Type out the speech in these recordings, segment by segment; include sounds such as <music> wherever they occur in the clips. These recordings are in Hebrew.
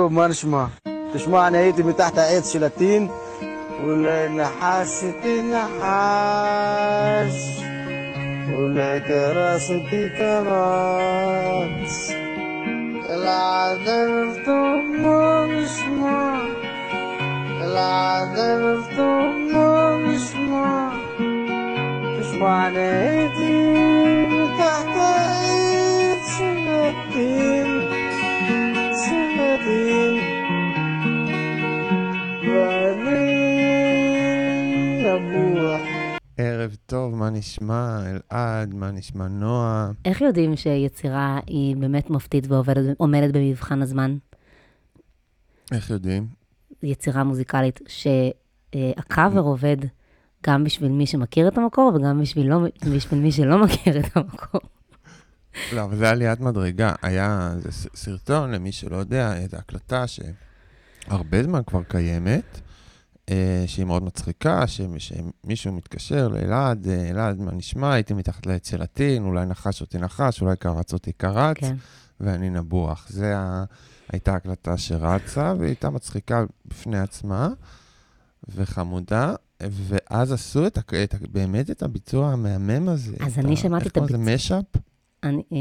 منشمة. تشمعنا ايدي من تحت عيد شلاتين والنحاس تنحاس والكراس تكراس العذر منشمة. العذر منشمة. تشمعنا ايدي من تحت عيد شلاتين. ערב טוב, מה נשמע? אלעד, מה נשמע נועה? איך יודעים שיצירה היא באמת מופתית ועומדת במבחן הזמן? איך יודעים? יצירה מוזיקלית שהקאבר עובד גם בשביל מי שמכיר את המקור וגם בשביל, לא, בשביל מי שלא מכיר את המקור. לא, אבל זה עליית מדרגה. היה ס- סרטון, למי שלא יודע, איזו הקלטה שהרבה זמן כבר קיימת, שהיא מאוד מצחיקה, שמישהו מתקשר לאלעד, אה, אלעד, מה נשמע? הייתי מתחת לעץ של הטין, אולי נחש אותי נחש, אולי קרץ אותי קרץ, כן. ואני נבוח. ה... הייתה הקלטה שרצה, והיא הייתה מצחיקה בפני עצמה, וחמודה, ואז עשו את, את, באמת את הביצוע המהמם הזה. אז אני שמעתי איך את קוראים לזה? משאפ? אני, אה,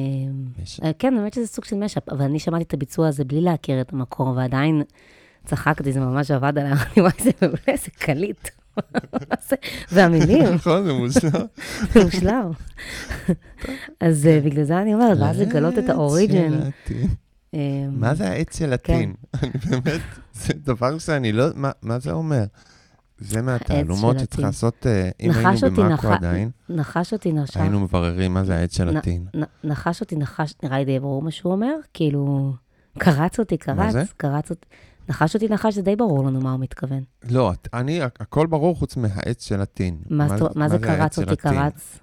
משאפ. אה, כן, באמת שזה סוג של משאפ, אבל אני שמעתי את הביצוע הזה בלי להכיר את המקור, ועדיין צחקתי, זה ממש עבד עליי, אמרתי, וואי, זה מעולה, זה קליט. והמילים, נכון, זה מושלם. זה מושלם. אז אה, בגלל זה אני אומרת, ואז לגלות את האוריג'ן. אה, מה זה העץ של הטין? <laughs> אני באמת, זה דבר שאני לא, מה- זה אומר? זה מהתעלומות שצריך. לעשות, אה, אם נחש היינו במאקו עדיין, נחש אותי נשך, היינו מבררים מה זה העץ של הטין. נחש אותי נחש, נראה לי די ברור מה שהוא אומר, כאילו, קרץ אותי? קרץ, קרץ אותי, נחש אותי נחש, זה די ברור לנו מה הוא מתכוון. לא, אני, הכל ברור חוץ מהעץ של הטין. מה זאת- מה זה העץ קרץ אותי? קרץ?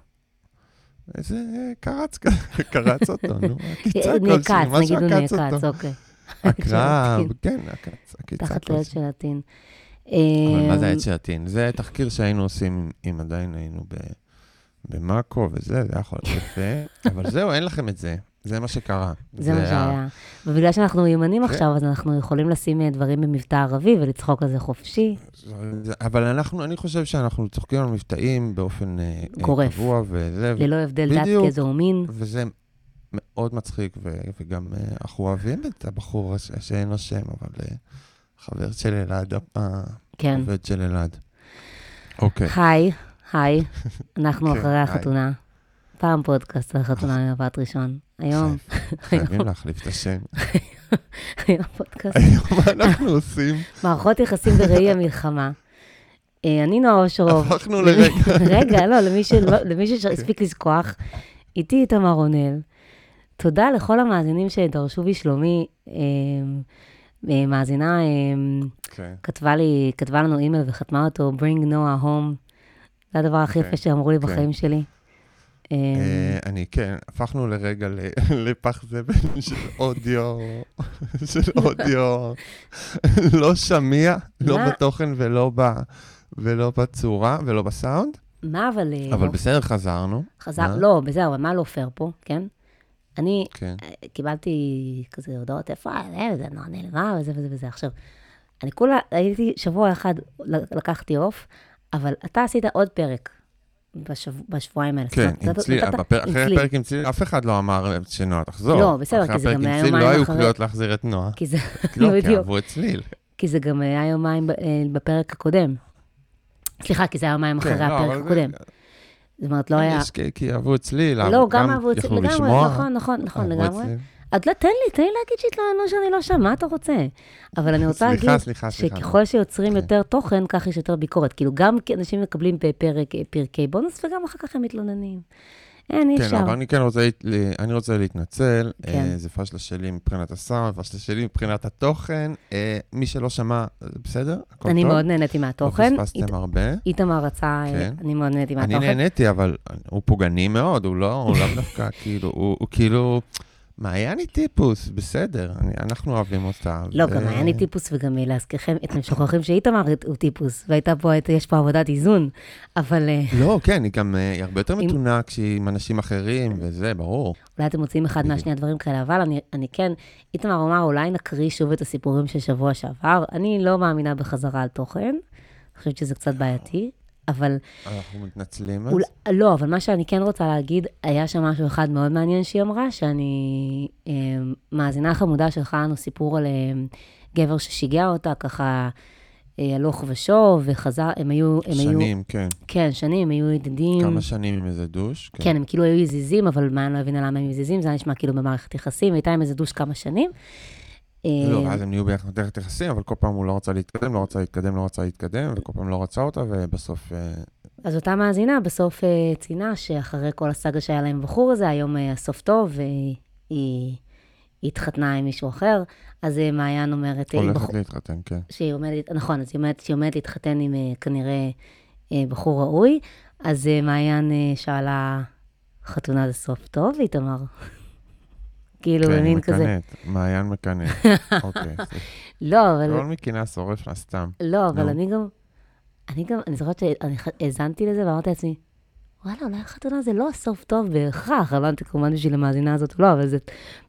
זה אה, קרץ, <laughs> קרץ אותו, נו, עקיצה אה, כלשהי, נעקץ, משהו נגיד הוא עקץ נעקץ, אותו. אוקיי. <laughs> הקרב, כן, עקץ, עקיצה תחת לעץ. של הטין. אבל מה זה אה, העץ של הטין? זה תחקיר שהיינו עושים, אם עדיין היינו במאקו וזה, זה היה יכול להיות יפה. <laughs> אבל זהו, אין לכם את זה. זה מה שקרה. זה מה ה- שהיה. ובגלל שאנחנו מיומנים כן. עכשיו, אז אנחנו יכולים לשים אה, דברים במבטא ערבי ולצחוק על זה חופשי. זה- אבל אנחנו, אני חושב שאנחנו צוחקים על מבטאים באופן אה, אה, גורף. קבוע וזה, ללא הבדל דת. גזע ומין. וזה מאוד מצחיק, ו- וגם אנחנו אוהבים את הבחור ש- שאין לו שם, אבל חבר של אלעד, כן. העובד של אלעד. אוקיי. היי, היי, <laughs> אנחנו כן, אחרי היי. החתונה. פעם פודקאסט על חתונה ממבט ראשון. היום, חייבים להחליף את השם. היום פודקאסט. היום מה אנחנו עושים? מערכות יחסים בראי המלחמה. אה, אני נועה אושרוב. הפכנו לרגע. רגע, לא, למי שהספיק לשכוח, איתי איתמר רונל. תודה לכל המאזינים שדרשו בשלומי. אה, אה, מאזינה כן. כתבה לי, כתבה לנו אימייל וחתמה אותו, Bring Noah home. זה הדבר הכי כן, יפה שאמרו לי כן. בחיים שלי. אה, אה, אני, כן, הפכנו לרגע <laughs> לפח זבל <laughs> של אודיו, <laughs> של אודיו לא שמיע, לא? בתוכן ולא ב... ולא בצורה ולא בסאונד, מה אבל... אה, אבל לא- בסדר, חזרנו. חזר, מה? לא, בסדר, אבל מה לא פייר פה, כן? אני כן. אה, קיבלתי כזה הודעות, איפה, זה נורא נעלמה, וזה וזה וזה. עכשיו, אני כולה, הייתי שבוע אחד, לקחתי עוף, אבל אתה עשית עוד פרק בשב, בשבועיים האלה. כן, עם צליל, עם אחרי צליל. הפרק עם צליל, אף אחד לא אמר שנועה תחזור. לא, בסדר, אחרי כי זה הפרק גם עם היה צליל לא יומיים היו אחרי- קריאות להחזיר את נועה. כי זה, <laughs> לא, <laughs> כי. אהבו את צליל. כי זה גם היה יומיים אה, בפרק הקודם. סליחה, כי זה היה יומיים אחרי כן, לא, הפרק הקודם. זאת אומרת, לא היה... כי- אהבו את צליל, לא, גם אהבו את יכלו לגמרי. נכון, נכון, נכון, אהבו את לא, תן לי, תן לי להגיד שהתלוננו שאני לא שם, מה אתה רוצה? אבל אני רוצה להגיד. שככל שיוצרים כן. יותר תוכן, כך יש יותר ביקורת. כאילו, גם אנשים מקבלים בפרק פרקי בונוס, וגם אחר כך הם מתלוננים. אין, אי כן, אפשר. אבל אני כן רוצה, אני רוצה להתנצל, כן. אה, זה פשלה שלי מבחינת הסאונד, פשלה שלי מבחינת התוכן. אה, מי שלא שמע, בסדר? הכל אני טוב? מאוד נהניתי מהתוכן. לא פספסתם הרבה. איתמר רצה, אה, כן. אני מאוד נהניתי אני מהתוכן. נהניתי, אבל הוא פוגעני מאוד, הוא לא, הוא לאו דווקא, <laughs> כאילו, הוא כאילו, מעיין היא טיפוס, בסדר, אני, אנחנו אוהבים אותה. לא, ו- גם היה לי טיפוס, וגם אה, להזכירכם, אתם שוכחים שאיתמר הוא טיפוס, והייתה פה, יש פה עבודת איזון, אבל אה, לא, כן, היא גם, אה, היא הרבה יותר מתונה כשהיא עם אנשים אחרים, וזה, ברור. אולי אתם מוצאים אחד. מהשני הדברים כאלה, אבל אני, אני כן, איתמר אמר, אולי נקריא שוב את הסיפורים של שבוע שעבר. אני לא מאמינה בחזרה על תוכן, אני חושבת שזה קצת בעייתי, אבל אנחנו מתנצלים אז. אול, לא, אבל מה שאני כן רוצה להגיד, היה שם משהו אחד מאוד מעניין שהיא אמרה, שאני אה, מאזינה חמודה שלחה לנו סיפור על אה, גבר ששיגע אותה, ככה אה, הלוך ושוב, וחזר, הם היו, הם היו, שנים, כן. כן, שנים, הם היו ידידים. כמה שנים עם איזה דוש. כן, הם כאילו היו יזיזים, אבל מה, אני לא הבינה למה הם יזיזים, זה היה נשמע כאילו במערכת יחסים, הייתה עם איזה דוש כמה שנים. לא, אה, ואז הם נהיו ביחד במערכת יחסים, אבל כל פעם הוא לא רצה להתקדם, לא רצה להתקדם, לא רצה להתקדם, וכל פעם לא רצה אותה, ובסוף... אה, אז אותה מאזינה בסוף אה, ציינה שאחרי כל הסאגה שהיה להם בחור הזה, היום הסוף טוב, והיא היא התחתנה עם מישהו אחר. אז מעיין אומרת, הולכת בחור- להתחתן, כן. שהיא עומדת, נכון, אז היא אומרת שהיא עומדת להתחתן עם אה, כנראה אה, בחור ראוי, אז מעיין שאלה, חתונה זה סוף טוב, איתמר? כאילו, כן, במין כזה. מקנאת, מעיין מקנאת. <laughs> אוקיי. לא, אבל... כל מקינה שורף לה סתם. לא, אבל. אני גם, אני גם, אני זוכרת שאני האזנתי לזה ואמרתי לעצמי, וואלה, אולי החתונה זה לא סוף טוב בהכרח, אני לא יודעת כמובן בשביל המאזינה הזאת לא, אבל זו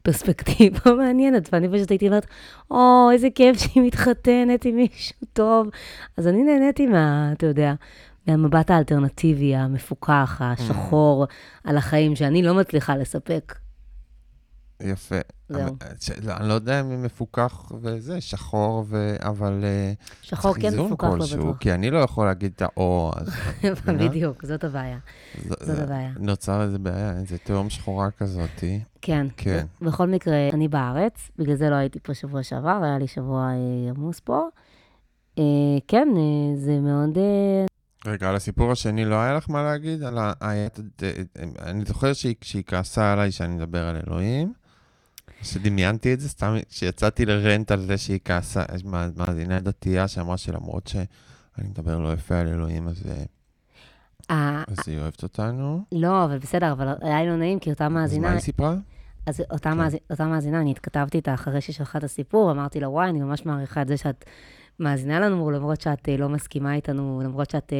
פרספקטיבה <laughs> מעניינת, ואני פשוט הייתי אומרת, או, איזה כיף שהיא מתחתנת עם מישהו טוב. אז אני נהניתי מה, אתה יודע, מהמבט האלטרנטיבי, המפוקח, השחור, על החיים, שאני לא מצליחה לספק. יפה. זהו. ש- לא, אני לא יודע אם היא מפוקח וזה, שחור, ו... אבל... אה, שחור כן מפוקח לא בטוח. כי אני לא יכול להגיד את האו, אז... <laughs> מבינה? בדיוק, זאת הבעיה. זאת הבעיה. נוצר איזה בעיה, איזה תהום שחורה כזאתי. כן. כן. בכל מקרה, אני בארץ, בגלל זה לא הייתי פה שבוע שעבר, היה לי שבוע אה, עמוס פה. אה, כן, אה, זה מאוד... אה, רגע, על הסיפור השני לא היה לך מה להגיד? על ה... אני זוכר שהיא כעסה עליי שאני מדבר על אלוהים, שדמיינתי את זה, סתם כשיצאתי לרנט על זה שהיא כעסה, יש מא- מאזינה דתייה שאמרה שלמרות שאני מדבר לא יפה על אלוהים, אז אה, אה, אז היא אוהבת אותנו. לא, אבל בסדר, אבל היה לי לא נעים, כי אותה אז מאזינה, מה היא סיפרה? אז אותה, כן. מאזינה, אותה מאזינה, אני התכתבתי איתה אחרי ששלחה את הסיפור, אמרתי לה, וואי, אני ממש מעריכה את זה שאת מאזינה לנו, למרות שאת אה, לא מסכימה איתנו, למרות שאת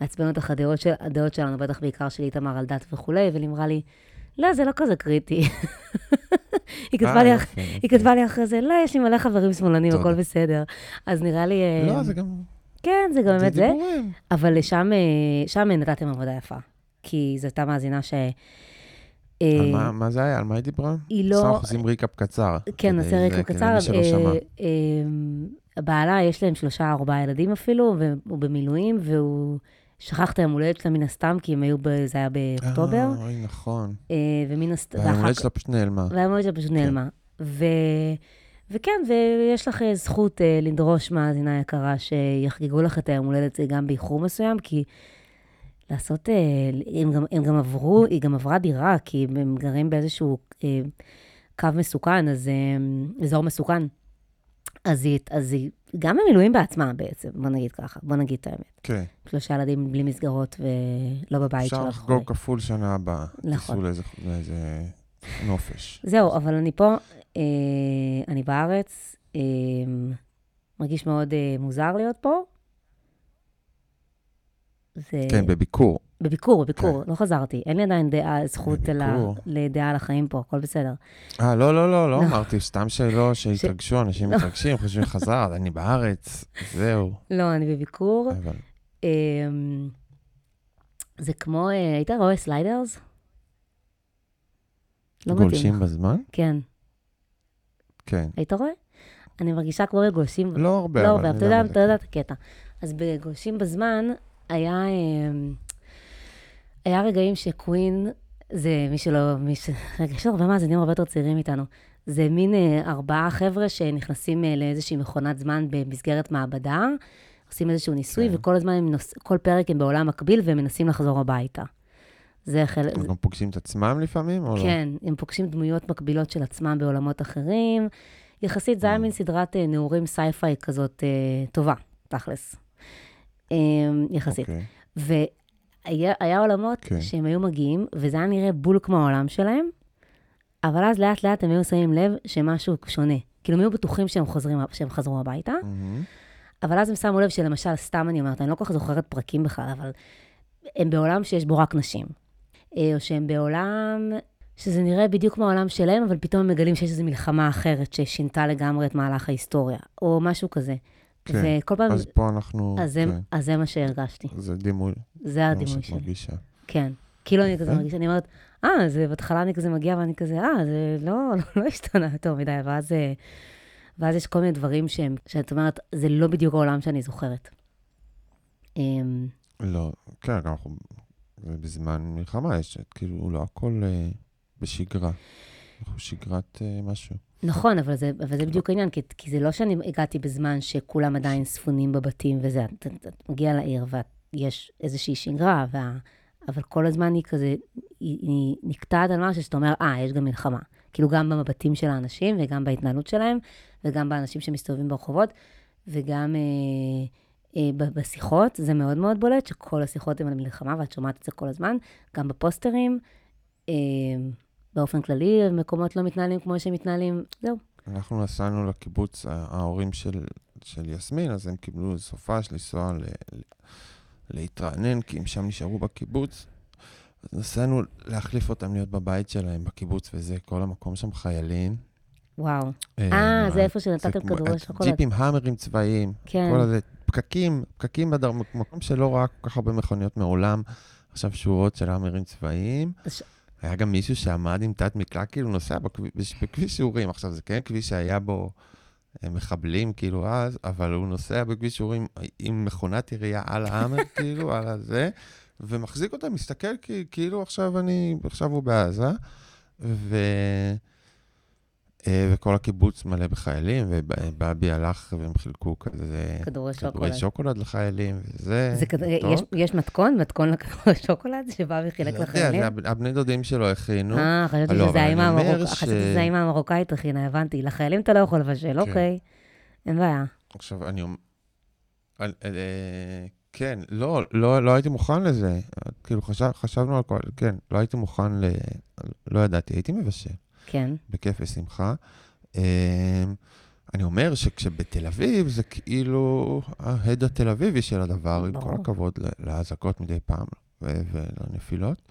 מעצבנת אותך הדעות, של, הדעות שלנו, בטח בעיקר של איתמר על דת וכולי, אמרה לי, לא, זה לא כזה קריטי. <laughs> <laughs> היא כתבה אה, לי, יופי, היא יופי. כתבה לי אחרי זה, לא, יש לי מלא חברים שמאלנים. הכל בסדר. אז נראה לי... אה, לא, זה גם... כן, זה גם באמת זה. אבל שם, אה, נתתם עבודה יפה. כי זו הייתה מאזינה ש... על מה- מה זה היה? על מה היא דיברה? היא לא- סתם אנחנו עושים ריקאפ קצר. כן, נעשה כדי קצר. בעלה, יש להם שלושה, ארבעה ילדים אפילו, והוא במילואים, והוא שכח את היום הולדת שלה מן הסתם, כי הם היו, ב- זה היה באוקטובר, אה, אוי, נכון. אה, ומן הסתם... והיום הולדת שלה פשוט נעלמה. והיום הולדת שלה פשוט כן. נעלמה. ו... וכן, ויש לך אה, זכות אה, לדרוש מאזינה יקרה שיחגגו לך את היום הולדת זה גם באיחור מסוים, כי לעשות, הם גם, הם גם עברו, היא גם עברה דירה, כי הם גרים באיזשהו קו מסוכן, אז אזור מסוכן. אז היא, אז היא גם במילואים בעצמה בעצם, בוא נגיד ככה, בוא נגיד את האמת. כן. שלושה ילדים בלי מסגרות ולא בבית אפשר שלה. לחגוג. כפול שנה הבאה. נכון. תיסעו לאיזה- לאיזה נופש. זהו, אבל אני פה, אה, אני בארץ, אה, מרגיש מאוד אה, מוזר להיות פה. זה... כן, בביקור. בביקור, בביקור, לא חזרתי. אין לי עדיין דעה, זכות ל-. לדעה על החיים פה, הכל בסדר. אה, לא, לא, לא, לא לא. אמרתי, סתם שלא, <laughs> שהתרגשו, אנשים לא. מתרגשים, חושבים <laughs> חזרת, אני בארץ, זהו. לא, אני בביקור. אה, זה כמו, אה, היית רואה Sliders? לא מתאים גולשים לך. בזמן? כן. כן. היית רואה? אני מרגישה כמו בגולשים. לא הרבה, לא אבל הרבה, אני אתה יודע, כן. את הקטע. אז בגולשים בזמן, היה, אמ, היה רגעים שקווין, זה מי שלא, מי ש... רגע, יש הרבה מאזינים הרבה יותר צעירים איתנו. זה מין אה, ארבעה חבר'ה שנכנסים אה, לאיזושהי מכונת זמן במסגרת מעבדה, עושים איזשהו ניסוי, כן. וכל הזמן הם נוס... כל פרק הם בעולם מקביל, והם מנסים לחזור הביתה. זה חלק... הם גם פוגשים את עצמם לפעמים, או לא? כן, הם פוגשים דמויות מקבילות של עצמם בעולמות אחרים. יחסית, זה היה Mm. מין סדרת אה, נעורים sci-fi כזאת אה, טובה, תכלס. אה, יחסית. אוקיי. והיה היה עולמות כן. שהם היו מגיעים, וזה היה נראה בול כמו העולם שלהם, אבל אז לאט לאט הם היו שמים לב שמשהו שונה. כאילו, הם היו בטוחים שהם, חוזרים, שהם חזרו הביתה, מהמם. אבל אז הם שמו לב שלמשל, סתם אני אומרת, אני לא כל כך זוכרת פרקים בכלל, אבל הם בעולם שיש בו רק נשים. אה, או שהם בעולם שזה נראה בדיוק כמו העולם שלהם, אבל פתאום הם מגלים שיש איזו מלחמה אחרת ששינתה לגמרי את מהלך ההיסטוריה, או משהו כזה. כן, וכל פעם, אז פה אנחנו... אז זה, כן, אז זה מה שהרגשתי. זה דימוי, זה מה הדימוי שאת שלי. מרגישה. כן. כאילו אני כזה. מרגישה, אני אומרת, אה, זה בהתחלה אני כזה מגיעה ואני כזה, אה, זה לא, לא, לא השתנה יותר מדי, ואז, אה, ואז יש כל מיני דברים שהם, שאת אומרת, זה לא בדיוק העולם שאני זוכרת. אמ, לא, כן, גם אנחנו... זה בזמן מלחמה, יש כאילו, לא הכל אה, בשגרה. אנחנו שגרת אה, משהו. נכון, אבל זה, אבל זה בדיוק העניין, כי, כי זה לא שאני הגעתי בזמן שכולם עדיין ספונים בבתים וזה, את, את, את מגיעה לעיר ויש איזושהי שגרה, וה, אבל כל הזמן היא כזה, היא, היא נקטעת על משהו שאתה אומר, אה, יש גם מלחמה. כאילו גם במבטים של האנשים וגם בהתנהלות שלהם, וגם באנשים שמסתובבים ברחובות, וגם אה, אה, בשיחות, זה מאוד מאוד בולט, שכל השיחות הן על מלחמה, ואת שומעת את זה כל הזמן, גם בפוסטרים. אה, באופן כללי, מקומות לא מתנהלים כמו שהם מתנהלים, זהו. אנחנו נסענו לקיבוץ, ה- ההורים של, של יסמין, אז הם קיבלו סופש לנסוע ל, ל, להתרענן, כי הם שם נשארו בקיבוץ. אז נסענו להחליף אותם להיות בבית שלהם בקיבוץ, וזה, כל המקום שם חיילים. וואו. אה, זה איפה שנתתם כדורי אה, שוקולד. ג'יפים האמרים צבאיים, כן. כל הזה, פקקים, פקקים בדרום, מקום שלא ראה כל כך הרבה מכוניות מעולם. עכשיו שורות של האמרים צבאיים. היה גם מישהו שעמד עם תת מקלע, כאילו נוסע בכביש, בכביש שיעורים. עכשיו, זה כן כביש שהיה בו אה, מחבלים, כאילו, אז, אבל הוא נוסע בכביש שיעורים עם מכונת ירייה על האמר, <laughs> כאילו, על הזה, ומחזיק אותה, מסתכל כאילו עכשיו אני, עכשיו הוא בעזה, ו... אה, וכל הקיבוץ מלא בחיילים, ובאבי הלך והם חילקו כזה כדורי כדורי שוקולד. שוקולד לחיילים, וזה... זה טוב. יש, יש מתכון? מתכון לכדורי שוקולד שבא וחילק לא יודע, לחיילים? זה הב- הבני דודים שלו הכינו. אה, חשבתי לא, שזה האמא המרוק- ש- המרוקאית הכינה, הבנתי. לחיילים אתה לא יכול לבשל, כן. אוקיי. אין בעיה. עכשיו, אני אומר... אה, כן, לא, לא, לא הייתי מוכן לזה. כאילו, חשב, חשבנו על כל... כן, לא הייתי מוכן ל... לא ידעתי, הייתי מבשל, כן. בכיף ושמחה. אה, אני אומר שכשבתל אביב זה כאילו ההד התל אביבי של הדבר, עם כל. הכבוד לאזעקות מדי פעם ולנפילות.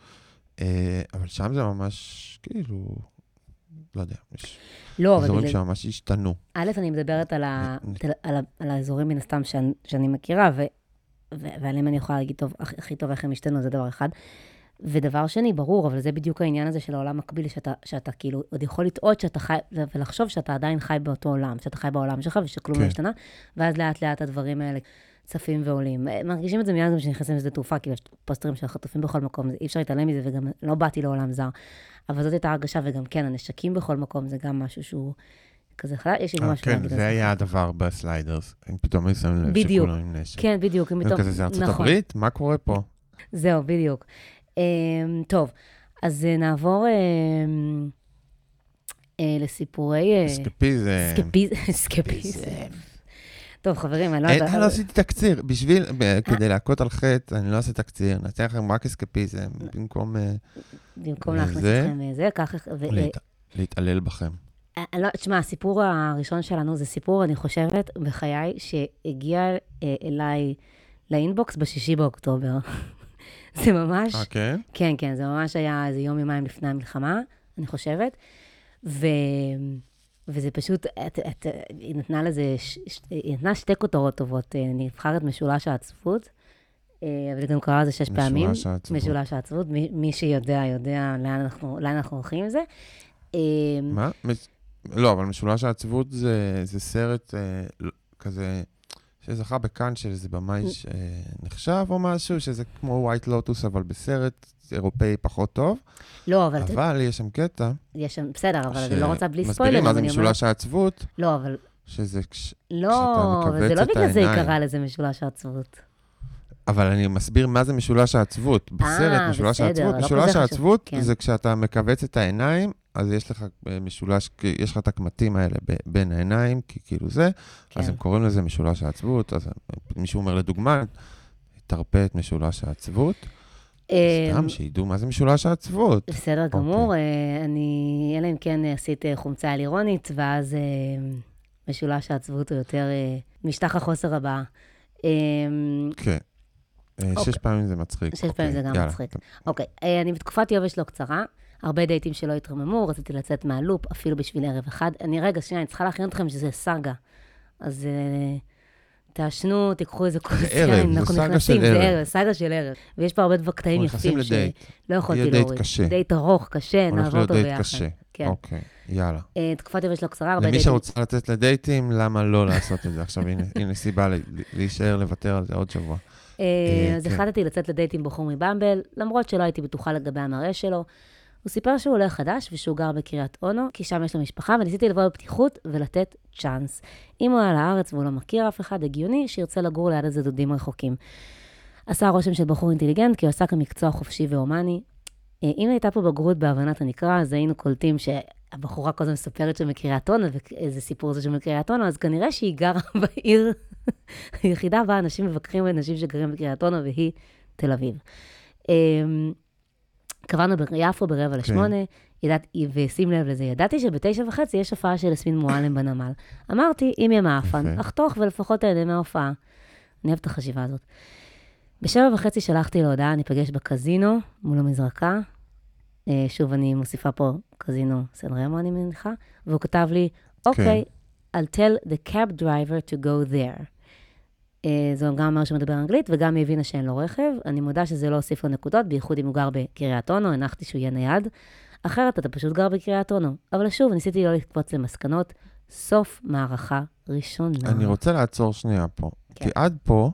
אה, אבל שם זה ממש, כאילו, לא יודע, יש לא, אזורים בגלל... שממש השתנו. א', אני מדברת על, ה... על, ה... על האזורים מן הסתם שאני, שאני מכירה, ו... ו... ועליהם אני יכולה להגיד טוב, הכי טוב איך הם השתנו, זה דבר אחד. ודבר שני, ברור, אבל זה בדיוק העניין הזה של העולם מקביל, שאתה, שאתה כאילו עוד יכול לטעות שאתה חי, ולחשוב שאתה עדיין חי באותו עולם, שאתה חי בעולם שלך ושכלום לא כן. השתנה, ואז לאט לאט הדברים האלה צפים ועולים. אה, מרגישים את זה מיד גם כשנכנסים לשדה תעופה, כאילו יש פוסטרים של חטופים בכל מקום, זה- אי אפשר להתעלם מזה, וגם לא באתי לעולם זר. אבל זאת הייתה הרגשה, וגם כן, הנשקים בכל מקום, זה גם משהו שהוא כזה חדש, יש לי אה, משהו כן, להגיד על זה היה הדבר בסליידרס. הם פתאום היו שמים לב. שכולם עם נשק. כן, בדיוק, זה פתאום... כזה, זה ארצות נכון. הברית? מה קורה פה? זהו, בדיוק. Um, טוב, אז uh, נעבור uh, uh, לסיפורי... אסקפיזם. סקפיז- סקפיזם. טוב, חברים, אני לא יודעת... אני לא עשיתי תקציר, בשביל, כדי להכות על חטא, אני לא אעשה תקציר, נעשה לכם רק אסקפיזם, במקום אה, במקום להכניס אתכם לזה, ככה... להתעלל בכם. אה, לא, תשמע, הסיפור הראשון שלנו זה סיפור, אני חושבת, בחיי, שהגיע אה, אליי לאינבוקס בשישי באוקטובר. זה ממש... אה, כן? כן, כן, זה ממש היה איזה יום, יומיים לפני המלחמה, אני חושבת. ו... וזה פשוט, את, את, היא נתנה לזה, ש... ש- היא נתנה שתי כותרות טובות. אה, נבחר את משולש העצבות, אה, אבל היא גם קראה לזה שש פעמים. משולש העצבות. משולש העצבות. מי, מי שיודע, יודע לאן אנחנו, לאן אנחנו הולכים עם זה. אה, מה? מש- לא, אבל משולש העצבות זה זה סרט אה, ל- כזה, שזכה בכאן של איזה במאי שנחשב או משהו, שזה כמו White Lotus, אבל בסרט אירופאי פחות טוב. לא, אבל אבל יש שם קטע, יש שם, בסדר, אבל אני לא רוצה בלי מסבירים. מה זה אני אומרת- משולש העצבות, לא, אבל... שזה כש... לא, אבל זה מכווץ לא את בגלל זה היא העיניים. קראה לזה משולש העצבות. אבל אני מסביר מה זה משולש העצבות. בסרט אה, משולש בסדר, העצבות, לא משולש. העצבות כן. זה כשאתה מכווץ את העיניים, אז יש לך אה, משולש, יש לך את הקמטים האלה ב- בין העיניים, כי כאילו זה, אז כן. הם קוראים לזה משולש העצבות, אז מישהו אומר לדוגמה, תרפה את משולש העצבות. אה, סתם, שידעו מה זה משולש העצבות. בסדר גמור, אה, אני, אלא אם כן עשית אה, חומצה הלירונית, ואז אה, משולש העצבות הוא יותר אה, משטח החוסר הבא. אה, כן. אה, אוקיי. שש פעמים זה מצחיק. שש פעמים זה גם. מצחיק. אוקיי, אה, אני בתקופת יובש לא קצרה, הרבה דייטים שלא התרוממו, רציתי לצאת מהלופ, אפילו בשביל ערב אחד. אני, רגע, שנייה, אני צריכה להכין אתכם שזה סאגה. אז אה, תעשנו, תיקחו איזה כוס יין, זה אנחנו נכנסים, זה ערב. סאגה של ערב. ויש פה הרבה קטעים יפים. שלא יכולתי יהיה דייט להוריד. קשה. דייט ארוך, קשה, נעבור אותו ביחד. כן. אוקיי, יאללה. תקופת יובש לא קצרה, הרבה למי דייטים. שרוצה לצאת לדייטים, למה לא לעשות את זה? עכשיו, הנה, סיבה להישאר לוותר על זה עוד שבוע. אה, אז כן. החלטתי לצאת לדייט עם בחור מבמבל, למרות שלא הייתי בטוחה לגבי המראה שלו. הוא סיפר שהוא עולה חדש ושהוא גר בקריית אונו, כי שם יש לו משפחה, וניסיתי לבוא בפתיחות ולתת צ'אנס. אם הוא היה לארץ והוא לא מכיר אף אחד, הגיוני שירצה לגור ליד איזה דודים רחוקים. עשה רושם של בחור אינטליגנט, כי הוא עסק במקצוע חופשי והומני. אה, אם הייתה פה בגרות בהבנת הנקרא, אז היינו קולטים שהבחורה כל הזמן מספרת שמקריית אונו, ואיזה סיפור זה שמקריית אונו, אז כנראה שהיא גרה <laughs> בעיר היחידה בה אנשים מבקרים אנשים שגרים בקריית אונו, והיא תל אביב. אמ, קבענו ביפו ברבע לשמונה, ידעתי, ושים לב לזה, ידעתי שבתשע וחצי יש הופעה של יסמין מועלם בנמל. אמרתי, אם יהיה מעפן. אחתוך ולפחות אהנה מההופעה. אני אוהבת את החשיבה הזאת. בשבע וחצי שלחתי לו הודעה, ניפגש בקזינו מול המזרקה. אה, שוב, אני מוסיפה פה קזינו סן רמו, אני מניחה, והוא כתב לי, אוקיי, I'll tell the cab driver to go there. אה, זה גם אומר שהוא מדבר אנגלית, וגם היא הבינה שאין לו רכב. אני מודה שזה לא הוסיף לו נקודות, בייחוד אם הוא גר בקריית אונו, הנחתי שהוא יהיה נייד. אחרת אתה פשוט גר בקריית אונו. אבל שוב, ניסיתי לא לקפוץ למסקנות. סוף מערכה ראשונה. אני רוצה לעצור שנייה פה. כן. כי עד פה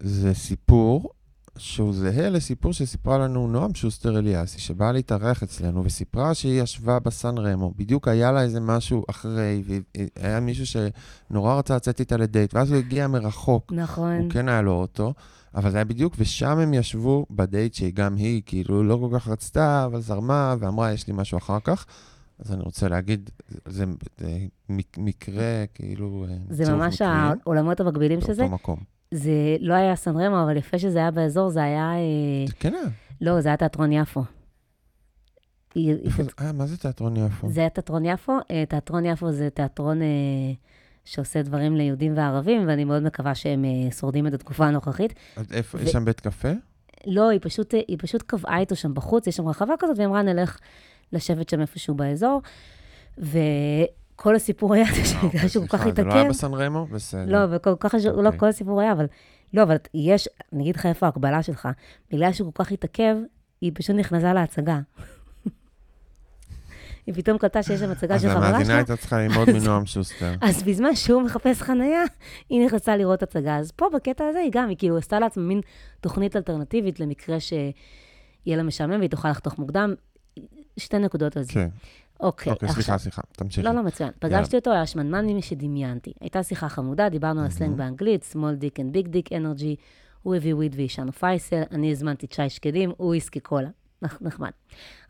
זה סיפור שהוא זהה לסיפור שסיפרה לנו נועם שוסטר אליאסי, שבאה להתארח אצלנו וסיפרה שהיא ישבה בסן רמו. בדיוק היה לה איזה משהו אחרי, והיה מישהו שנורא רצה לצאת איתה לדייט, ואז הוא הגיע מרחוק. נכון. הוא כן היה לו אוטו, אבל זה היה בדיוק, ושם הם ישבו בדייט שגם היא, כאילו, לא כל כך רצתה, אבל זרמה, ואמרה, יש לי משהו אחר כך. אז אני רוצה להגיד, זה, זה מק- מקרה, כאילו, אה, זה ממש מקרים העולמות המקבילים של זה. באותו מקום. זה לא היה סן רמו, אבל יפה שזה היה באזור, זה היה... אה, זה כן היה. לא, זה היה תיאטרון יפו. אה, מה זה תיאטרון יפו? זה היה תיאטרון יפו. אה, תיאטרון יפו זה תיאטרון אה, שעושה דברים ליהודים וערבים, ואני מאוד מקווה שהם אה, שורדים את התקופה הנוכחית. אז איפה, ו- יש שם בית קפה? לא, היא פשוט, היא פשוט קבעה איתו שם בחוץ, יש שם רחבה כזאת, והיא אמרה, נלך לשבת שם איפשהו באזור. וכל הסיפור היה שבגלל שהוא כל כך סליחה, זה לא היה התעכב, בסן רמו? בסדר. לא, וכל כך, לא, אוקיי. כל הסיפור היה, אבל, לא, אבל יש, אני אגיד לך איפה ההקבלה שלך, בגלל שהוא כל כך התעכב, היא פשוט נכנסה להצגה. <laughs> היא פתאום קלטה שיש שם הצגה אז של חברה המאזינה שלה, הייתה צריכה ללמוד <laughs> מנועם שוסטר. אז בזמן שהוא מחפש חנייה, היא נכנסה לראות הצגה. אז פה, בקטע הזה, היא גם, היא כאילו עשתה לעצמה מין תוכנית אלטרנטיבית למקרה שיהיה לה משעמם והיא תוכל לחתוך מוקדם. שתי נקודות על זה. כן. אוקיי, אוקיי, סליחה, סליחה, תמשיכי. לא, לא, מצוין. פגשתי אותו, היה שמנמן ממי שדמיינתי. הייתה שיחה חמודה, דיברנו על הסלנג באנגלית, small dick and big dick energy. הוא הביא וויד ועישנו פייסל, אני הזמנתי צ'אי שקדים, הוא וויסקי קולה. נח- נחמד.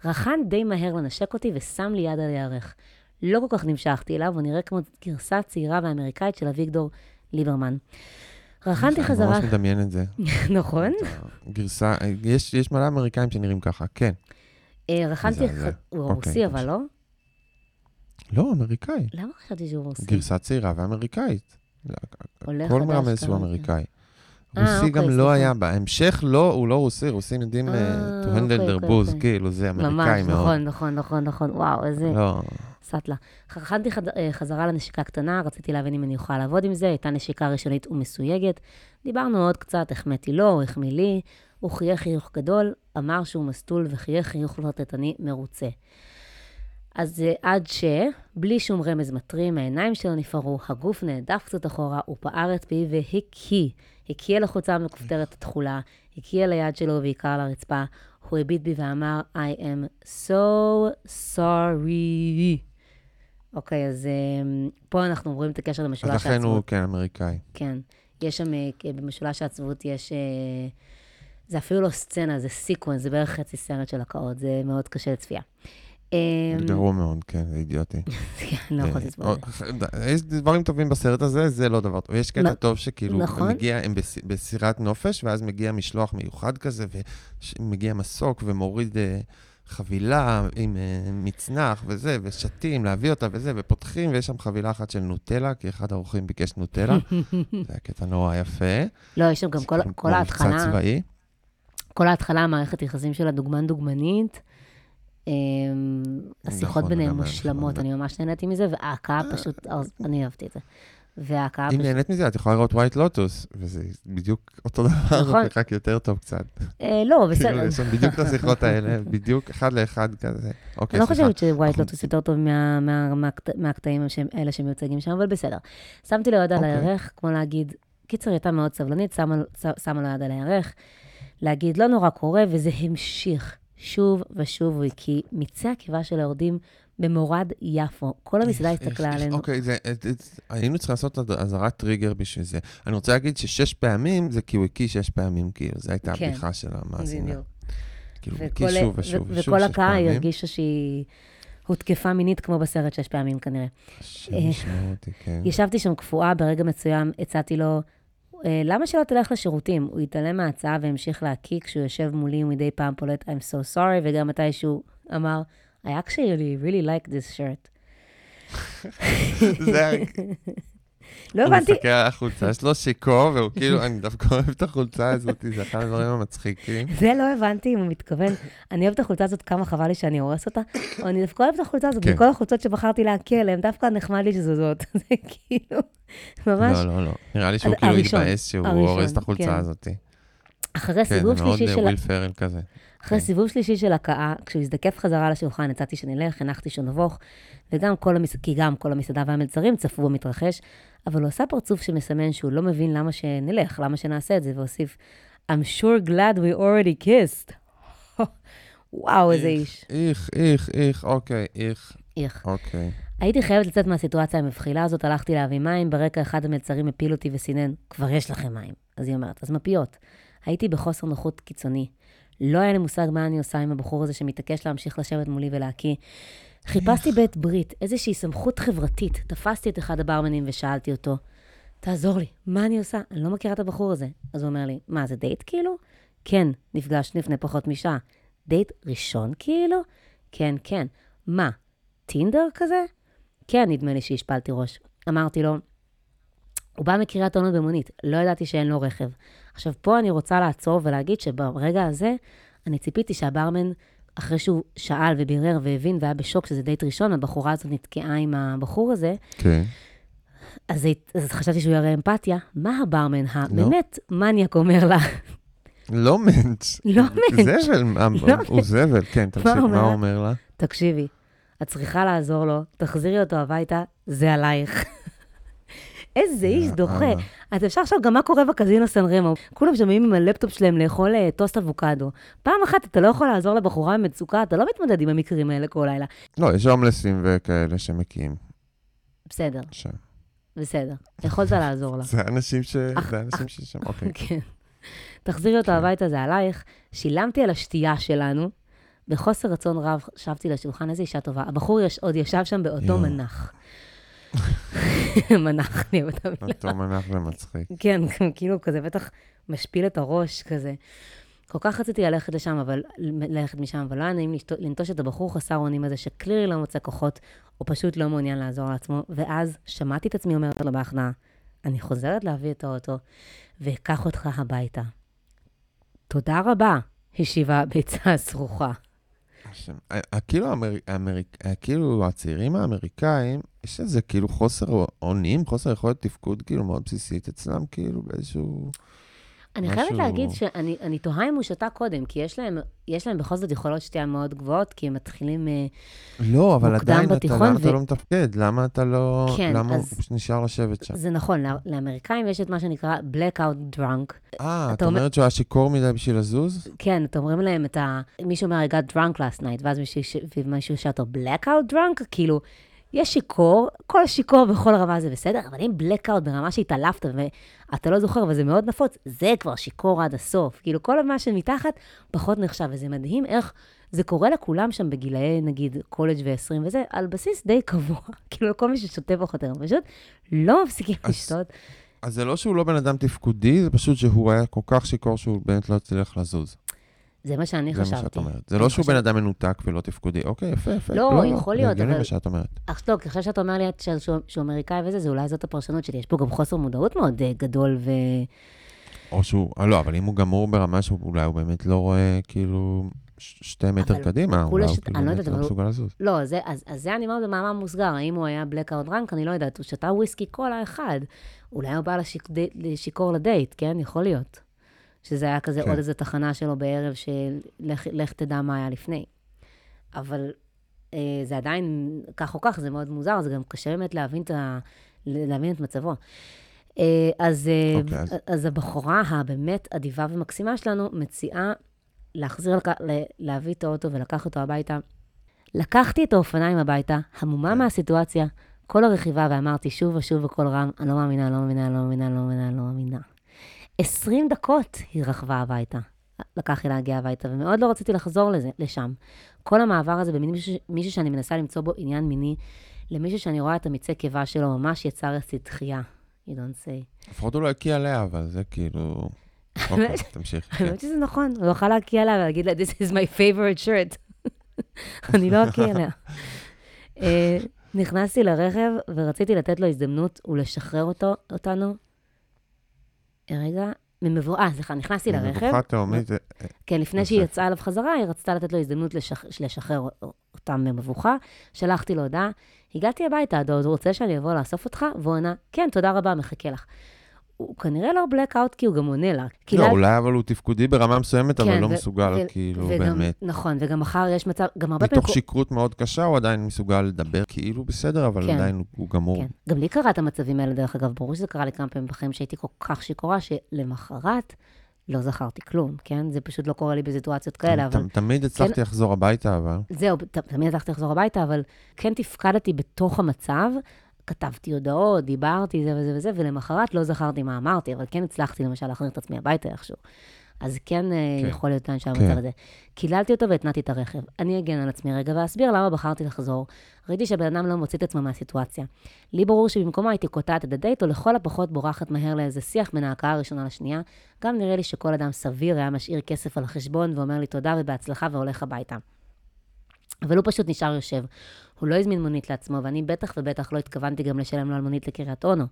רחן די מהר לנשק אותי ושם לי יד על הירך. לא כל כך נמשכתי אליו, הוא נראה כמו גרסה צעירה ואמריקאית של אביגדור ליברמן. רחנתי חזרה, אני ממש מדמיין את זה. <laughs> נכון? גרסה, יש יש מלא אמריקאים שנראים ככה, כן. אה, רחנתי, הוא אוקיי, רוסי, אבל לא? לא, אמריקאי. למה חשבתי שהוא רוסי? גרסה צעירה ואמריקאית. כל מרמז כרגע. אמריקאי. אה, רוסי גם אוקיי, לא סליחה. היה, בהמשך לא, הוא לא רוסי, רוסים יודעים אה, אה, to handle אוקיי, their אוקיי, booze. כאילו, זה אמריקאי ממש, מאוד. נכון, נכון, נכון, נכון. וואו, איזה... לא, סטלה. חכנתי חזרה לנשיקה קטנה, רציתי להבין אם אני אוכל לעבוד עם זה, הייתה נשיקה ראשונית ומסויגת. דיברנו עוד קצת, החמאתי לו, הוא החמיא לי, הוא חייך חיוך גדול, אמר שהוא מסטול וחייך חיוך פלרטטני מרוצה. אז עד ש, בלי שום רמז מטרים, העיניים שלו נפערו, הגוף נעדף קצת אחורה, הוא פער את פיו והקיא. הקיא אל החולצה המכופתרת התכולה, הקיא אל היד שלו ועיקר על הרצפה. הוא הביט בי ואמר, I am so sorry. אוקיי, אז אה, פה אנחנו רואים את הקשר אז למשולש לכן העצבות. הוא, כן, אמריקאי. כן. יש שם, אה, במשולש העצבות יש... אה, זה אפילו לא סצנה, זה סיקוונס, זה בערך חצי סרט של הקאות, זה מאוד קשה לצפייה. אמ, גרוע מאוד, כן, זה אידיוטי. <laughs> כן, לא יכולתי לסבול. אה, יש דברים טובים בסרט הזה, זה לא דבר טוב. יש קטע טוב שכאילו, נכון. מגיע, הם בס- בסירת נופש, ואז מגיע משלוח מיוחד כזה, ומגיע מסוק ומוריד אה, חבילה עם אה, מצנח וזה, ושתים, להביא אותה וזה, ופותחים, ויש שם חבילה אחת של נוטלה, כי אחד האורחים ביקש נוטלה. <laughs> זה היה קטע נורא יפה. לא, יש שם גם כל- ההתחלה. כל ההתחלה, המערכת יחסים של הדוגמן-דוגמנית. אמ, השיחות נכון, ביניהם היה מושלמות. אני ממש נהניתי מזה, וההקאה פשוט, אז אני אהבתי את זה. וההקאה אם פשוט, נהנית מזה, את יכולה לראות ווייט לוטוס, וזה בדיוק אותו דבר, נכון. רק יותר טוב קצת. אה, לא, בסדר. כאילו, יש שם בדיוק את השיחות האלה, בדיוק אחד לאחד כזה. אוקיי, אני לא. חושבת שווייט לוטוס יותר טוב מה- מה- מהקט- מהקטעים האלה שמיוצגים שם, אבל בסדר. שמתי לו יד על אוקיי. הירך, כמו להגיד, קיצר, הייתה מאוד סבלנית, שמה לו יד על הירך, להגיד, לא נורא קורה, וזה המשיך שוב ושוב, כי מיצי הקיבה של היורדים במורד יפו, כל המסעדה הסתכלה עלינו. אוקיי, היינו צריכים לעשות אזהרת- טריגר בשביל זה. אני רוצה להגיד ששש פעמים זה כי הוא הקיא שש פעמים, כאילו, זו הייתה כן. הבדיחה של המאזינה. בדיוק. כאילו, הוא וכל- הקיא שוב ושוב ושוב, וכל שש הקהל פעמים. הרגישה שהיא הותקפה מינית כמו בסרט שש פעמים כנראה. השם אותי, כן. ישבתי שם קפואה, ברגע מסוים הצעתי לו, "אה, למה שלא תלך לשירותים? הוא התעלם מההצעה והמשיך להקיא כשהוא יושב מולי ומדי פעם פולט I'm so sorry, וגם מתישהו אמר, I actually really like this shirt. <laughs> זה לא הוא הבנתי, מסתכל על החולצה, יש לו שיכור, והוא כאילו, אני דווקא אוהב את החולצה הזאת, זה אחד הדברים המצחיקים. זה לא הבנתי אם הוא מתכוון, אני אוהבת את החולצה הזאת, כמה חבל לי שאני הורס אותה, או אני דווקא אוהבת את החולצה הזאת, כן. מכל החולצות שבחרתי להקיא עליהן, דווקא נחמד לי שזו זאת. <laughs> זה כאילו, ממש, לא, לא, לא. נראה לי שהוא כאילו התבאס שהוא הורס את כן. החולצה הזאת. אחרי כן, סיבוב זה מאוד שלישי אה, של... וויל פרל כזה. אחרי כן. סיבוב שלישי של הקאה, כשהוא הזדקף חזרה לשולחן, הצעתי שנלך, הנחתי שנבוך, וגם כל המס... כי גם כל המסעדה והמלצרים צפו במתרחש, אבל הוא עשה פרצוף שמסמן שהוא לא מבין למה שנלך, למה שנעשה את זה, והוסיף, I'm sure glad we already kissed. <laughs> וואו, איזה איש. איך, איך, איך, אוקיי, איך, איך. אוקיי. הייתי חייבת לצאת מהסיטואציה המבחילה הזאת, הלכתי להביא מים, ברקע אחד המלצרים הפיל אותי וסינן, כבר יש לכם מים. אז היא אומרת, אז מפיות. הייתי בחוסר נוחות קיצוני. לא היה לי מושג מה אני עושה עם הבחור הזה שמתעקש להמשיך לשבת מולי ולהקיא. חיפשתי בית ברית, איזושהי סמכות חברתית. תפסתי את אחד הברמנים ושאלתי אותו, תעזור לי, מה אני עושה? אני לא מכירה את הבחור הזה. אז הוא אומר לי, מה, זה דייט כאילו? כן, נפגשנו לפני פחות משעה. דייט ראשון כאילו? כן, כן. מה, טינדר כזה? כן, נדמה לי שהשפלתי ראש. אמרתי לו, הוא בא מקריית אונו במונית, לא ידעתי שאין לו רכב. עכשיו, פה אני רוצה לעצור ולהגיד שברגע הזה, אני ציפיתי שהברמן, אחרי שהוא שאל ובירר והבין והיה בשוק שזה דייט ראשון, הבחורה הזאת נתקעה עם הבחור הזה, כן. אז, אז חשבתי שהוא יראה אמפתיה. מה הברמן הבאמת מניאק אומר לה? לא מענץ'. לא מענץ'. זבל, לא הוא זבל, כן, תמשיך, מה? הוא אומר לה? תקשיבי, את צריכה לעזור לו, תחזירי אותו הביתה, זה עלייך. איזה איש דוחה. יאללה. אז אפשר עכשיו גם מה קורה בקזינו סן רמו. כולם שומעים עם הלפטופ שלהם לאכול אה, טוסט אבוקדו. פעם אחת אתה לא יכול לעזור לבחורה במצוקה, אתה לא מתמודד עם המקרים האלה כל לילה. לא, יש הומלסים וכאלה שמקיאים בסדר. בסדר. יכולת לעזור לה. <laughs> זה אנשים ש... זה אנשים ששם, אוקיי. <laughs> כן. תחזירי אותו הביתה, זה עלייך. שילמתי על השתייה שלנו. בחוסר רצון רב שבתי לשולחן, איזה אישה טובה. הבחור עוד ישב שם באותו. מנח. מנח, אוהבת את המילה. אותו מנח ומצחיק. כן, כאילו כזה בטח משפיל את הראש כזה. כל כך רציתי ללכת לשם, אבל, ללכת משם, אבל לא היה נעים לנטוש את הבחור חסר אונים הזה, שקלירי לא מוצא כוחות, או פשוט לא מעוניין לעזור לעצמו, ואז שמעתי את עצמי אומרת לו בהכנעה, אני חוזרת להביא את האוטו, ואקח אותך הביתה. תודה רבה, השיבה הביצה הסרוכה. כאילו האמריק- האמריק- כאילו הצעירים האמריקאים, יש איזה כאילו חוסר אונים, חוסר יכולת תפקוד כאילו מאוד בסיסית אצלם, כאילו באיזשהו... אני משהו- חייבת להגיד שאני אני תוהה אם הוא שתה קודם, כי יש להם, יש להם בכל זאת יכולות שתייה מאוד גבוהות, כי הם מתחילים... אה, לא, אבל עדיין אתה, למה ו- אתה לא מתפקד? למה אתה לא... כן, למה אז- הוא נשאר לשבת שם? זה נכון, לא- לאמריקאים יש את מה שנקרא blackout drunk. אה, את אומר- אומרת שהוא היה שיכור מדי בשביל לזוז? כן, אתם אומרים להם את ה... מישהו אומר, I got drunk last night, ואז מישהו, ש- שאל אותו, blackout drunk? כאילו, יש שיכור, כל שיכור בכל רמה זה בסדר, אבל אם blackout ברמה שהתעלפת ואתה לא זוכר, וזה מאוד נפוץ, זה כבר שיכור עד הסוף. כאילו, כל מה שמתחת פחות נחשב, וזה מדהים איך זה קורה לכולם שם בגילאי, נגיד, קולג' ו-20 וזה, על בסיס די קבוע. <laughs> כאילו, לכל מי ששותה פחות או יותר, פשוט לא מפסיקים אז- לשתות. אז זה לא שהוא לא בן אדם תפקודי, זה פשוט שהוא היה כל כך שיכור שהוא באמת לא הצליח לזוז. זה מה שאני זה מה חשבתי. שאת אומרת. זה לא שהוא בן אדם מנותק ולא תפקודי. אוקיי, יפה, יפה. לא, יכול להיות, זה הגיוני אבל- מה שאת אומרת. אך לא, אחרי שאתה אומר לי שהוא- שהוא אמריקאי וזה, זה אולי זאת הפרשנות שלי. יש פה גם חוסר מודעות מאוד אה, גדול, ו... או שהוא, אה, לא, אבל אם הוא גמור ברמה שאולי הוא באמת לא רואה כאילו שתי מטר אבל קדימה, אולי הוא כאילו לא באמת יודעת, לא מסוגל לזוז. לא, זה, אז, אז זה אני אומרת במאמר מוסגר, האם הוא היה blackout drunk, אני לא יודעת, הוא שתה וויסקי קולה אחד. אולי הוא בא לשיכור לדייט, כן? יכול להיות. שזה היה כזה כן. עוד איזו תחנה שלו בערב, של לך, לך תדע מה היה לפני. אבל אה, זה עדיין, כך או כך, זה מאוד מוזר, זה גם קשה באמת להבין את, ה, להבין את מצבו. אה, אז, אה, אוקיי, אז- אז הבחורה הבאמת אדיבה ומקסימה שלנו מציעה להחזיר, לק... ל- להביא את האוטו ולקח אותו הביתה. לקחתי את האופניים הביתה, המומה כן. מהסיטואציה, כל הרכיבה, ואמרתי שוב ושוב בקול רם, אני לא מאמינה, לא מאמינה, לא מאמינה, לא מאמינה, לא מאמינה. 20 דקות היא רכבה הביתה. לקח לי להגיע הביתה, ומאוד לא רציתי לחזור לזה, לשם. כל המעבר הזה במין מישהו, מישהו שאני מנסה למצוא בו עניין מיני, למישהו שאני רואה את המיצי קיבה שלו, ממש יצר אצלי דחייה. You don't say. לפחות הוא לא הקיא עליה, אבל זה כאילו... <laughs> אוקיי, תמשיך. כן. האמת שזה נכון, הוא יוכל להקיא עליה ולהגיד לה, This is my favorite shirt. <laughs> אני לא אקיא עליה. אה, נכנסתי לרכב ורציתי לתת לו הזדמנות ולשחרר אותו, אותנו. אה, רגע, ממבואה, אה, סליחה, נכנסתי לרכב. מבוכה תהומית, זה- כן, לפני. שהיא יצאה אליו חזרה, היא רצתה לתת לו הזדמנות לשח... לשחרר אותם במבוכה. שלחתי לו הודעה, הגעתי הביתה, אתה עוד רוצה שאני אבוא לאסוף אותך? והוא ענה, כן, תודה רבה, מחכה לך. הוא כנראה לא blackout כי הוא גם עונה לה. לא, לה- אולי אבל הוא תפקודי ברמה מסוימת, אבל כן, לא ו- מסוגל כאילו וגם, באמת. נכון, וגם מחר יש מצב, גם הרבה מתוך פעמים... שכרות מאוד קשה, הוא עדיין מסוגל לדבר כאילו בסדר, אבל כן. עדיין הוא- הוא גמור. כן. גם לי קרה את המצבים האלה, דרך אגב, ברור שזה קרה לי כמה פעמים בחיים שהייתי כל כך שיכורה, שלמחרת לא זכרתי כלום, כן? זה פשוט לא קורה לי בסיטואציות כאלה, אבל... תמיד הצלחתי לחזור הביתה, אבל... זהו, תמיד הצלחתי לחזור הביתה, אבל כן תפקדתי בתוך המצב, כתבתי הודעות, דיברתי, זה וזה וזה, ולמחרת לא זכרתי מה אמרתי, אבל כן הצלחתי למשל להחזיר את עצמי הביתה איכשהו. אז כן, אה, כן. יכול להיות כאן כן. שהמצב הזה. קיללתי אותו והתנעתי את הרכב. אני אגן על עצמי רגע ואסביר למה בחרתי לחזור. ראיתי שהבן אדם לא מוציא את עצמו מהסיטואציה. לי ברור שבמקומו הייתי קוטעת את הדייט, או לכל הפחות בורחת מהר לאיזה שיח בין ההכאה הראשונה לשנייה. גם נראה לי שכל אדם סביר היה משאיר כסף על החשבון ואומר לי תודה ובהצלחה והולך הביתה. אבל הוא פשוט נשאר יושב. הוא לא הזמין מונית לעצמו, ואני בטח ובטח לא התכוונתי גם לשלם לו על מונית לקריית אונו.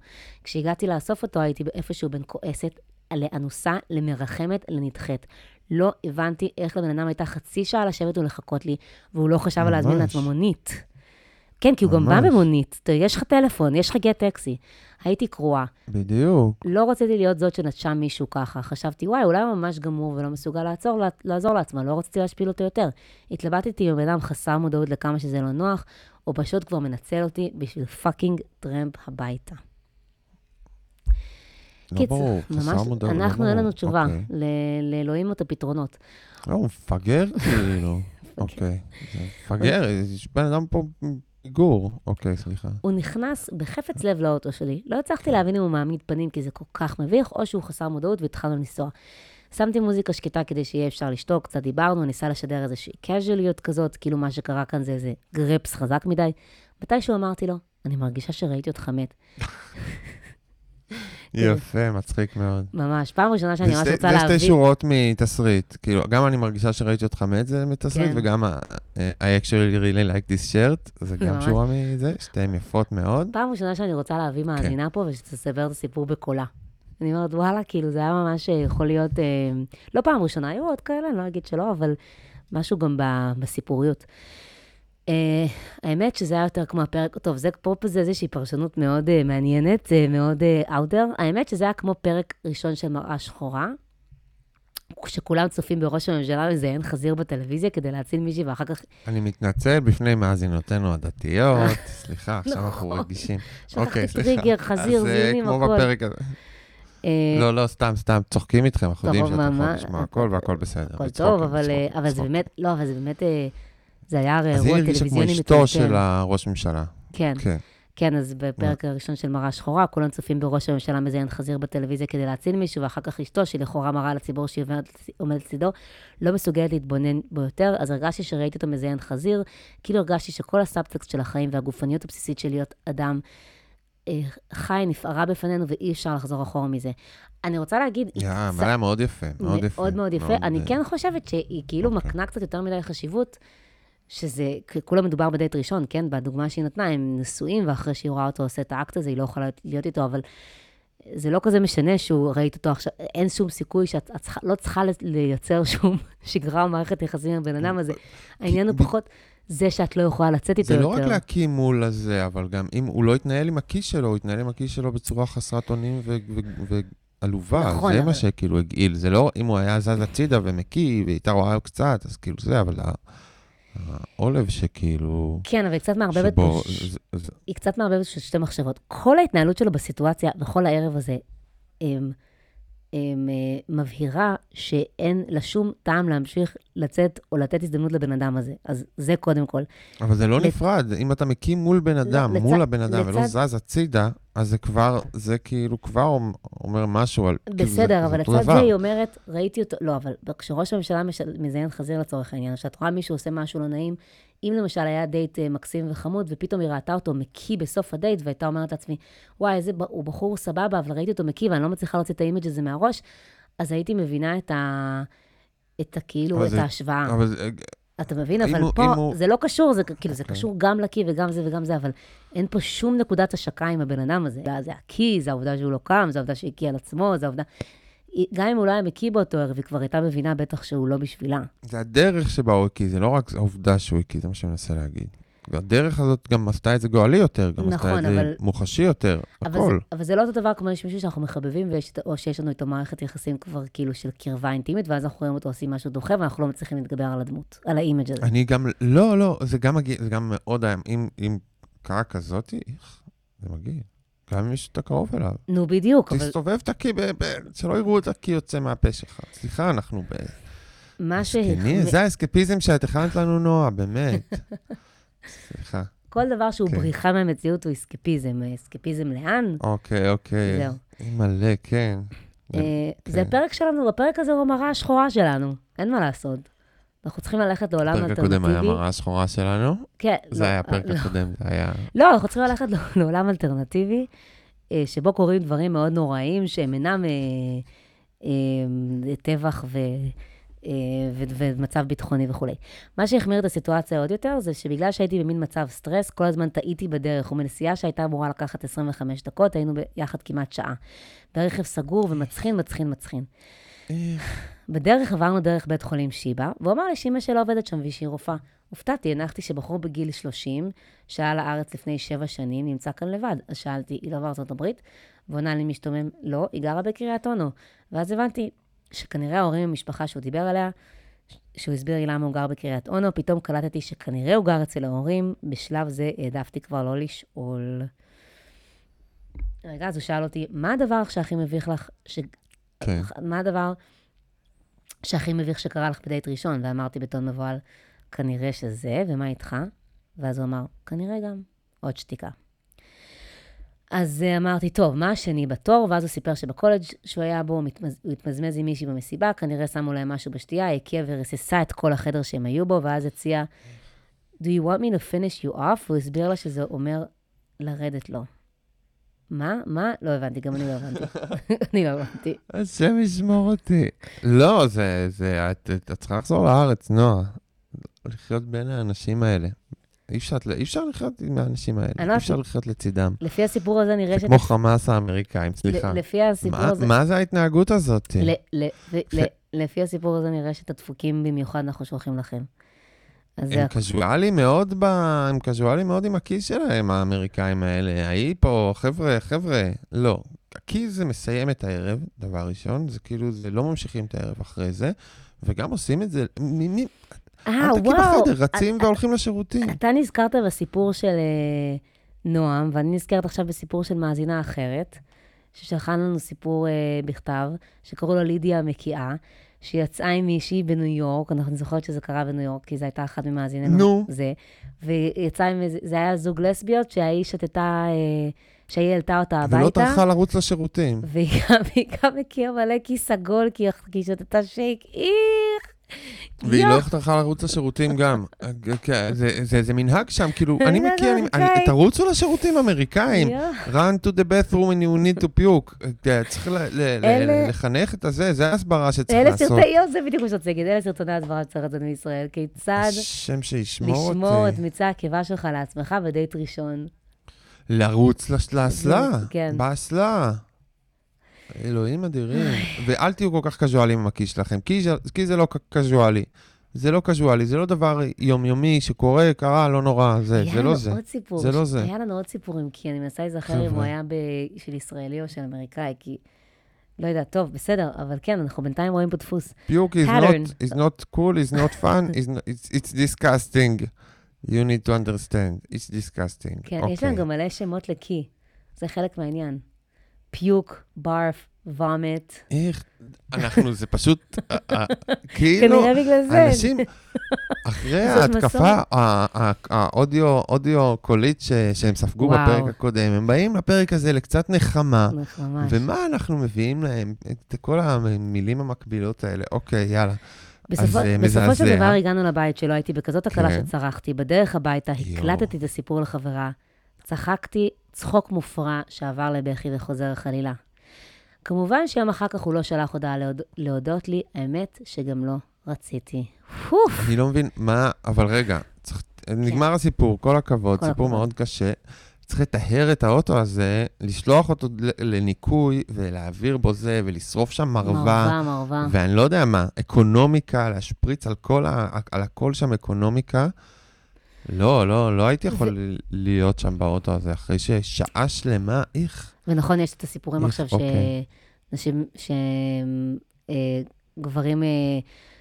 כשהגעתי לאסוף אותו, הייתי איפשהו בין כועסת, לאנוסה, למרחמת, לנדחית. לא הבנתי איך לבן אדם הייתה חצי שעה לשבת ולחכות לי, והוא לא חשב על להזמין. לעצמו מונית. כן, כי הוא גם בא ממש. במונית. יש לך טלפון, יש לך גט טקסי. הייתי קרועה. בדיוק. לא רציתי להיות זאת שנטשה מישהו ככה. חשבתי, וואי, אולי הוא ממש גמור ולא מסוגל לעצור, לעזור לעצמו, לא רציתי להשפיל אותו יותר. התלבטתי עם בן אדם חסר מודעות לכמה שזה לא נוח, או פשוט כבר מנצל אותי בשביל fucking טרמפ הביתה. לא קיצר, ברור, ממש, לא אנחנו, אין. לנו תשובה. אוקיי. לאלוהים את הפתרונות. לא, הוא מפגר כאילו. <laughs> אוקיי. מפגר, יש בן אדם פה פיגור. אוקיי, סליחה. הוא נכנס בחפץ לב לאוטו שלי. לא הצלחתי להבין אם הוא מעמיד פנים כי זה כל כך מביך, או שהוא חסר מודעות והתחלנו לנסוע. שמתי מוזיקה שקטה כדי שיהיה אפשר לשתוק, קצת דיברנו, ניסה לשדר איזושהי קז'וליות כזאת, כאילו מה שקרה כאן זה איזה גרפס חזק מדי. מתישהו אמרתי לו, אני מרגישה שראיתי אותך מת. יפה, מצחיק מאוד. ממש, פעם ראשונה שאני ממש רוצה זה שתי להביא... שורות מתסריט. כאילו, גם אני מרגישה שראיתי אותך מת זה מתסריט, כן. וגם ה- I actually really like this shirt, זה גם. שורה מזה, שתיהן יפות מאוד. פעם ראשונה שאני רוצה להביא מאזינה פה ושתספר את הסיפור בקולה. אני אומרת, וואלה, כאילו, זה היה ממש אה, יכול להיות, אה, לא פעם ראשונה, היו עוד כאלה, אני לא אגיד שלא, אבל משהו גם בסיפוריות. אה, האמת שזה היה יותר כמו הפרק, טוב, זה פה זה איזושהי פרשנות מאוד אה, מעניינת, אה, מאוד אאוטר. האמת שזה היה כמו פרק ראשון של מראה שחורה, כשכולם צופים בראש הממשלה מזיין חזיר בטלוויזיה כדי להציל מישהי, ואחר כך אני מתנצל בפני מאזינותינו הדתיות, <laughs> סליחה, עכשיו אנחנו נכון. רגישים. שכחתי אוקיי, סליחה. טריגר, חזיר, אז, אה, זיונים, כמו. בפרק הזה. לא, לא, סתם, סתם, צוחקים איתכם, אנחנו יודעים טוב, שאתה יכול ממש- לשמוע הכל והכל בסדר. הכל טוב, אבל, זה. באמת, לא, אבל זה באמת, זה היה הרי אז היא אירוע הרגישה כמו טלוויזיוני אשתו. של הראש ממשלה. כן. כן. כן, אז בפרק הראשון של מראה שחורה, כולם צופים בראש הממשלה מזיין חזיר בטלוויזיה כדי להציל מישהו, ואחר כך אשתו, שהיא לכאורה מראה לציבור שהיא עומדת- לצידו, לא מסוגלת להתבונן בו יותר, אז הרגשתי שראיתי אותו מזיין חזיר, כאילו הרגשתי שכל הסאבטקסט של החיים והגופניות הבסיסית של להיות אדם אה, חי נפערה בפנינו, ואי אפשר לחזור אחורה מזה. אני רוצה להגיד, היא יא, קצת- אבל היה מאוד יפה, מאוד יפה. מאוד מאוד יפה. אני אה, כן חושבת שהיא כאילו אוקיי. מקנה קצת יותר מדי חשיבות, שזה, כולה מדובר בדייט ראשון, כן? בדוגמה שהיא נתנה, הם נשואים, ואחרי שהיא רואה אותו עושה את האקט הזה, היא לא יכולה להיות- איתו, אבל זה לא כזה משנה שהוא, ראית אותו עכשיו, אין שום סיכוי שאת את צריכה- לא צריכה לייצר שום <laughs> שגרה או מערכת יחסים עם הבן אדם הזה. העניין הוא פחות זה שאת לא יכולה לצאת איתו זה יותר. לא רק להקים מול הזה, אבל גם אם הוא לא יתנהל עם הכיס שלו, הוא יתנהל עם הכיס שלו בצורה חסרת אונים ו- ו- ועלובה. נכון, זה אבל- מה שכאילו הגעיל. זה לא, אם הוא היה זז הצידה ומקיא, והיא הייתה רואה קצת, אז כאילו זה, אבל העולב שכאילו... כן, אבל היא קצת מערבבת שבו... פה ש- זה- היא קצת מערבבת של שתי מחשבות. כל ההתנהלות שלו בסיטואציה, בכל הערב הזה, הם, אה, מבהירה שאין לה שום טעם להמשיך לצאת או לתת הזדמנות לבן אדם הזה. אז זה קודם כל. אבל זה לא לצ- נפרד. אם אתה מקים מול בן אדם, לצד- מול הבן אדם, ולא לצד- זז הצידה, אז זה כבר, זה כאילו כבר אומר משהו על... כאילו זה- בסדר, אבל לצד. זה היא אומרת, ראיתי אותו, לא, אבל כשראש הממשלה מש- מזיין חזיר לצורך העניין, כשאת רואה מישהו עושה משהו לא נעים, אם למשל היה דייט אה, מקסים וחמוד, ופתאום היא ראתה אותו מקיא בסוף הדייט, והייתה אומרת לעצמי, וואי, איזה, הוא בחור סבבה, אבל ראיתי אותו מקיא, ואני לא מצליחה להוציא את ה image הזה מהראש, אז הייתי מבינה את ה... את הכאילו, אבל את זה- ההשוואה. אבל אתה מבין? אבל הוא- פה הוא- זה לא קשור, זה כאילו, זה אוקיי. קשור גם לקיא וגם זה וגם זה, אבל אין פה שום נקודת השקה עם הבן אדם הזה. זה הקיא, זה העובדה שהוא לא קם, זה העובדה שהקיא על עצמו, זה העובדה... גם אם הוא לא היה מקיא באותו ערב, היא כבר הייתה מבינה בטח שהוא לא בשבילה. זה הדרך שבה הוא הקיא, זה לא רק העובדה שהוא הקיא, זה מה שאני מנסה להגיד. הדרך הזאת גם עשתה את זה גואלי יותר, גם עשתה נכון, את זה אבל- מוחשי יותר, אבל זה, הכל. אבל זה לא אותו דבר כמו יש מישהו שאנחנו מחבבים, ויש, או שיש לנו איתו מערכת יחסים כבר כאילו של קרבה אינטימית, ואז אנחנו רואים אותו עושים משהו דוחה, ואנחנו לא מצליחים להתגבר על הדמות, על האימג' הזה. אני גם, לא, לא, זה גם מגיע, זה גם מאוד, אם, אם קרה כזאתי, איך, זה מגיע. גם אם יש אתה קרוב אליו. נו, בדיוק, אבל תסתובב ב- ב- שלא יראו את הקי יוצא מהפה שלך. סליחה, אנחנו ב... מה ש... זה האסקפיזם שאת הכנת לנו, נועה, באמת. <laughs> סליחה. כל דבר שהוא כן. בריחה מהמציאות הוא אסקפיזם. אסקפיזם לאן? אוקיי, אוקיי. זהו. מלא, כן. אה, זה הפרק שלנו, הפרק הזה הוא המראה השחורה שלנו, אין מה לעשות. אנחנו צריכים ללכת לעולם הפרק הקודם היה אלטרנטיבי. מראה שחורה שלנו. כן, זה לא, היה הפרק לא. הקודם, זה היה... לא, אנחנו צריכים ללכת <laughs> לעולם אלטרנטיבי, אה, שבו קורים דברים מאוד נוראים, שהם אינם אה, אה, טבח ו... אה, ו- ומצב ביטחוני וכולי. מה שהחמיר את הסיטואציה עוד יותר, זה שבגלל שהייתי במין מצב סטרס, כל הזמן טעיתי בדרך, ומנסיעה שהייתה אמורה לקחת 25 דקות, היינו ביחד כמעט שעה. ברכב סגור ומצחין, מצחין, מצחין. בדרך עברנו דרך בית חולים שיבא, והוא אמר לי שאימא שלו עובדת שם והיא רופאה. הופתעתי, הנחתי שבחור בגיל 30, שעלה לארץ לפני שבע שנים, נמצא כאן לבד. אז שאלתי, היא לא בארצות הברית? והוא ענה לי משתומם, לא, היא גרה בקריית אונו. ואז הבנתי שכנראה ההורים במשפחה שהוא דיבר עליה, שהוא הסביר לי למה הוא גר בקריית אונו, פתאום קלטתי שכנראה הוא גר אצל ההורים, בשלב זה העדפתי כבר לא לשאול. רגע, אז הוא שאל אותי, מה הדבר שהכי מביך לך, ש... כן. מה הדבר שהכי מביך שקרה לך בדייט ראשון? ואמרתי בטון מבוהל, כנראה שזה, ומה איתך? ואז הוא אמר, כנראה גם. עוד שתיקה. אז אה, אמרתי, טוב, מה השני בתור? ואז הוא סיפר שבקולג' שהוא היה בו, הוא התמזמז עם מישהי במסיבה, כנראה שמו להם משהו בשתייה, הקיאה ורססה את כל החדר שהם היו בו, ואז הציע, Do you want me to finish you off? הוא הסביר לה שזה אומר לרדת לו. מה? מה? לא הבנתי, גם אני לא הבנתי. <laughs> אני לא הבנתי. השם ישמור אותי. לא, זה, זה, את, את, צריכה לחזור לארץ, נועה. לחיות בין האנשים האלה. אי אפשר, אי אפשר לחיות עם האנשים האלה. לא אי אפשר לחיות לצידם. לפי הסיפור הזה נראה זה שאת... כמו חמאס האמריקאים, סליחה. לפי הסיפור הזה... מה זה ההתנהגות הזאת? לפי הסיפור הזה נראה שאת הדפוקים במיוחד אנחנו שולחים לכם. הם קזואלים מאוד ב... הם קזואלים מאוד עם הכיס שלהם, האמריקאים האלה. ההיא פה, חבר'ה, חבר'ה, לא. הכיס זה מסיים את הערב, דבר ראשון, זה כאילו, זה לא ממשיכים את הערב אחרי זה, וגם עושים את זה, מי, מי, אה, תקי וואו. בחדר, רצים והולכים לשירותים. אתה נזכרת בסיפור של אה, נועם, ואני נזכרת עכשיו בסיפור של מאזינה אחרת, ששלחה לנו סיפור אה, בכתב, שקראו לו לידיה המקיאה, שהיא יצאה עם מישהי בניו יורק, אנחנו זוכרות שזה קרה בניו יורק, כי זו הייתה אחת ממאזיננו. נו. זה. והיא יצאה עם איזה, זה היה זוג לסביות, שהאיש שתתה, אה, שהיא העלתה אותה הביתה. ולא טרחה לרוץ לשירותים. והיא גם, הכירה מלא כיס עגול, כי היא שתתה שייק, איך! <laughs> והיא. לא טרחה לרוץ לשירותים גם. כן, זה- זה זה מנהג שם, כאילו, אני זה מכיר. אני- תרוצו לשירותים אמריקאים. run to the bathroom when you need to puke. אה, צריך אלה- לחנך את הזה, זה ההסברה שצריך אלה לעשות. סרטי, יואו, זה בדיוק מה שרציתי להגיד, אלה סרטוני הסברה שצריך לצאת מישראל. כיצד השם שישמור לשמור את. מיצי הקיבה שלך לעצמך בדייט ראשון. לרוץ לאסלה, כן. באסלה. אלוהים אדירים. ואל תהיו כל כך קזואליים עם הכיס שלכם, כי כי זה לא קזואלי. זה לא קזואלי, זה לא דבר יומיומי שקורה, קרה, לא נורא, זה זה לא לנו זה. סיפור. זה לא זה. היה לנו עוד סיפורים, כי אני מנסה להיזכר אם הוא. היה ב- של ישראלי או של אמריקאי, כי... לא יודעת, טוב, בסדר, אבל כן, אנחנו בינתיים רואים פה דפוס. Puke is not, is not cool, is not fun, is not, it's, it's disgusting. You need to understand, it's disgusting. כן, אוקיי. יש להם גם מלא שמות לקי. זה חלק מהעניין. פיוק, barf, vomit. איך, אנחנו, זה פשוט, <laughs> אה, אה, כאילו, כנראה בגלל זה. אנשים, אחרי ההתקפה האודיו אודיו קולית שהם ספגו. בפרק הקודם, הם באים לפרק הזה לקצת נחמה. ומה אנחנו מביאים להם? את כל המילים המקבילות האלה. אוקיי, יאללה. בסופו, אז, אה, בסופו של. דבר הגענו לבית שלו, הייתי בכזאת הקלה כן. שצרחתי. בדרך הביתה. הקלטתי את הסיפור לחברה, צחקתי צחוק מופרע שעבר לבכי וחוזר חלילה. כמובן שיום אחר כך הוא לא שלח הודעה להוד... להודות לי, האמת שגם לא רציתי. אני לא מבין מה, אבל רגע, צריך, נגמר הסיפור, כל הכבוד, כל סיפור הכבוד. מאוד קשה. צריך לטהר את האוטו הזה, לשלוח אותו לניקוי ולהעביר בו זה ולשרוף שם מרווה. מרווה, מרווה. ואני לא יודע מה, אקונומיקה, להשפריץ על כל ה... על הכל שם אקונומיקה. לא, לא, לא הייתי יכול להיות שם באוטו הזה אחרי ששעה שלמה, איך. ונכון, יש את הסיפורים איך, עכשיו אוקיי. שנשים, שגברים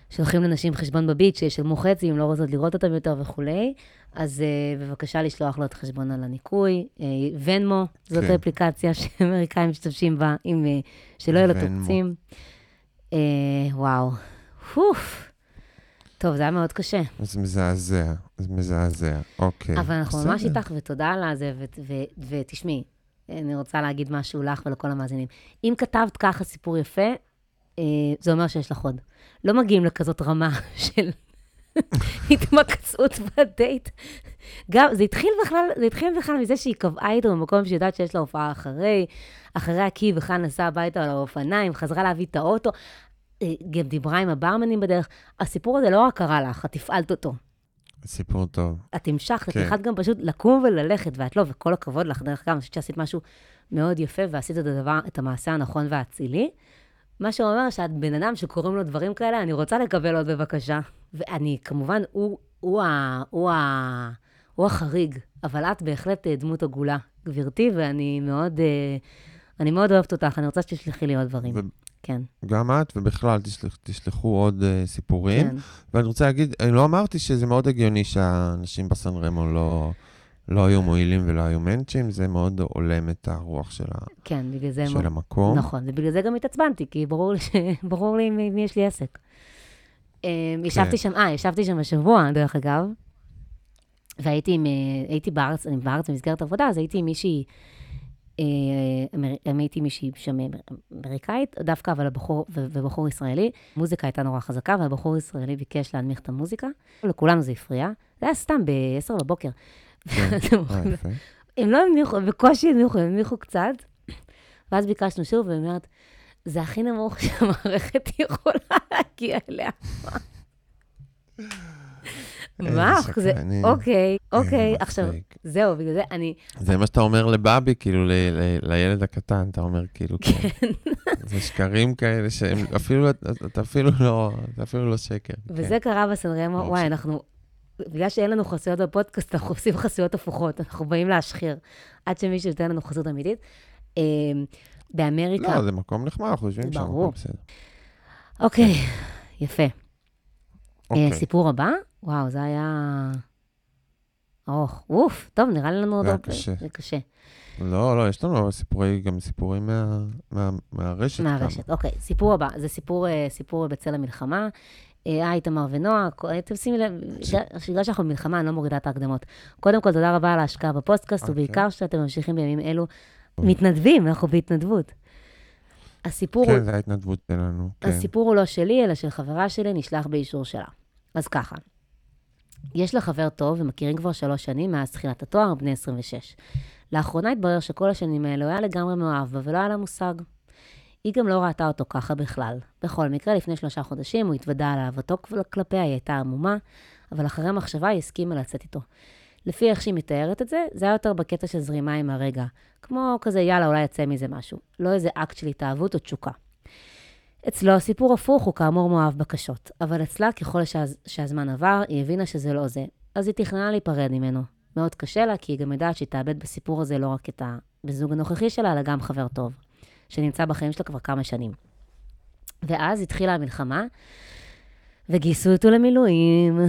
שולחים לנשים חשבון בביט, שישלמו חצי, אם לא רוצות לראות אותם יותר וכולי. אז אה, בבקשה לשלוח לו את החשבון על הניקוי. אה, ונמו, זאת כן. האפליקציה <laughs> שאמריקאים משתמשים בה, עם, אה, שלא יהיו ונמו. תוקצים. אה, וואו, פוף. טוב, זה היה מאוד קשה. זה מזעזע, זה מזעזע, אוקיי. אבל אנחנו ממש בסדר. איתך, ותודה על הזה, ו- ותשמעי, אני רוצה להגיד משהו לך ולכל המאזינים. אם כתבת ככה סיפור יפה, אה, זה אומר שיש לך עוד. לא מגיעים לכזאת רמה <laughs> של <laughs> התמקצעות בדייט. גם, זה התחיל בכלל, זה התחיל בכלל מזה שהיא קבעה איתו במקום שהיא יודעת שיש לה הופעה אחרי, אחרי הקי בכלל נסעה הביתה על האופניים, חזרה להביא את האוטו, גם דיברה עם הברמנים בדרך. הסיפור הזה לא רק קרה לך, את הפעלת אותו. סיפור טוב. את המשכת, את כן. יכולת גם פשוט לקום וללכת, ואת לא, וכל הכבוד לך, דרך אגב, אני חושבת שעשית משהו מאוד יפה, ועשית את הדבר, את המעשה הנכון והאצילי. מה שאומר שאת בן אדם שקוראים לו דברים כאלה, אני רוצה לקבל עוד בבקשה. ואני, כמובן, הוא, הוא, ה, הוא, ה, הוא החריג, אבל את בהחלט אה, דמות עגולה, גברתי, ואני מאוד, אה, אני מאוד אוהבת אותך, אני רוצה שתשלחי לי עוד דברים. כן, וגם את, ובכלל, תשלח, תשלחו עוד uh, סיפורים. כן. ואני רוצה להגיד, אני לא אמרתי שזה מאוד הגיוני שהאנשים בסן רמו לא, לא היו מועילים ולא היו מנצ'ים, זה מאוד הולם את הרוח של, ה, כן, בגלל זה... של המקום. נכון, ובגלל זה גם התעצבנתי, כי ברור ש... <laughs> ברור לי עם מי יש לי עסק. אה, ישבתי שם, אה, ישבתי שם השבוע, דרך אגב, והייתי עם, אה, בארץ, אני בארץ במסגרת עבודה, אז הייתי עם מישהי, אה, אמר- הייתי מישהי שם אמריקאית, דווקא, אבל הבחור, ובחור ישראלי. המוזיקה הייתה נורא חזקה, והבחור הישראלי ביקש להנמיך את המוזיקה. לכולנו זה הפריע. זה היה סתם ב-10 בבוקר. כן. <laughs> אה. הם לא הנמיכו, בקושי הנמיכו, הם הנמיכו קצת. ואז ביקשנו שוב, והיא אומרת, זה הכי נמוך שהמערכת יכולה להגיע אליה. מה? זה. אוקיי, אוקיי, עכשיו. זהו, בגלל זה אני, זה מה שאתה אומר לבאבי, כאילו, ל, ל, לילד הקטן, אתה אומר, כאילו, כן. זה שקרים כאלה שהם אפילו, אתה אפילו לא, זה אפילו לא שקר. כן. וזה קרה בסנרמו, ברור וואי, ש- אנחנו, בגלל שאין לנו חסויות בפודקאסט, אנחנו עושים חסויות הפוכות, אנחנו באים להשחיר, עד שמישהו ייתן לנו חסות אמיתית. אה, באמריקה, לא, זה מקום נחמד, אנחנו יושבים שם, ברור. אוקיי, יפה. אה, אוקיי. סיפור הבא? וואו, זה היה ארוך. אוף, טוב, נראה לנו עוד... זה היה קשה. זה קשה. לא, לא, יש לנו סיפורי, גם סיפורים מה- מה- מהרשת. כמה. מהרשת. אוקיי, סיפור הבא, זה סיפור, אה, סיפור בצל המלחמה. אה, איתמר ונועה, אתם שימי לב, בגלל שאנחנו במלחמה, אני לא מורידה את ההקדמות. קודם כל, תודה רבה על ההשקעה בפודקאסט, אוקיי. ובעיקר שאתם ממשיכים בימים אלו. מתנדבים, אנחנו בהתנדבות. הסיפור הוא... כן, זו ההתנדבות שלנו. כן. הסיפור הוא לא שלי, אלא של חברה שלי, נשלח באישור שלה. אז ככה, יש לה חבר טוב, ומכירים כבר שלוש שנים מאז תחילת התואר, בני 26. לאחרונה התברר שכל השנים האלה הוא היה לגמרי מאוהב בה, ולא היה לה מושג. היא גם לא ראתה אותו ככה בכלל. בכל מקרה, לפני שלושה חודשים הוא התוודה על אהבתו כלפיה, היא הייתה עמומה, אבל אחרי מחשבה היא הסכימה לצאת איתו. לפי איך שהיא מתארת את זה, זה היה יותר בקטע של זרימה עם הרגע. כמו כזה, יאללה, אולי יצא מזה משהו. לא איזה אקט של התאהבות או תשוקה. אצלו הסיפור הפוך, הוא כאמור מאוהב בקשות. אבל אצלה, ככל שהז... שהזמן עבר, היא הבינה שזה לא זה. אז היא תכננה להיפרד ממנו. מאוד קשה לה, כי היא גם יודעת שהיא תאבד בסיפור הזה לא רק את הבן הנוכחי שלה, אלא גם חבר טוב, שנמצא בחיים שלה כבר כמה שנים. ואז התחילה המלחמה, וגייסו אותו למילואים.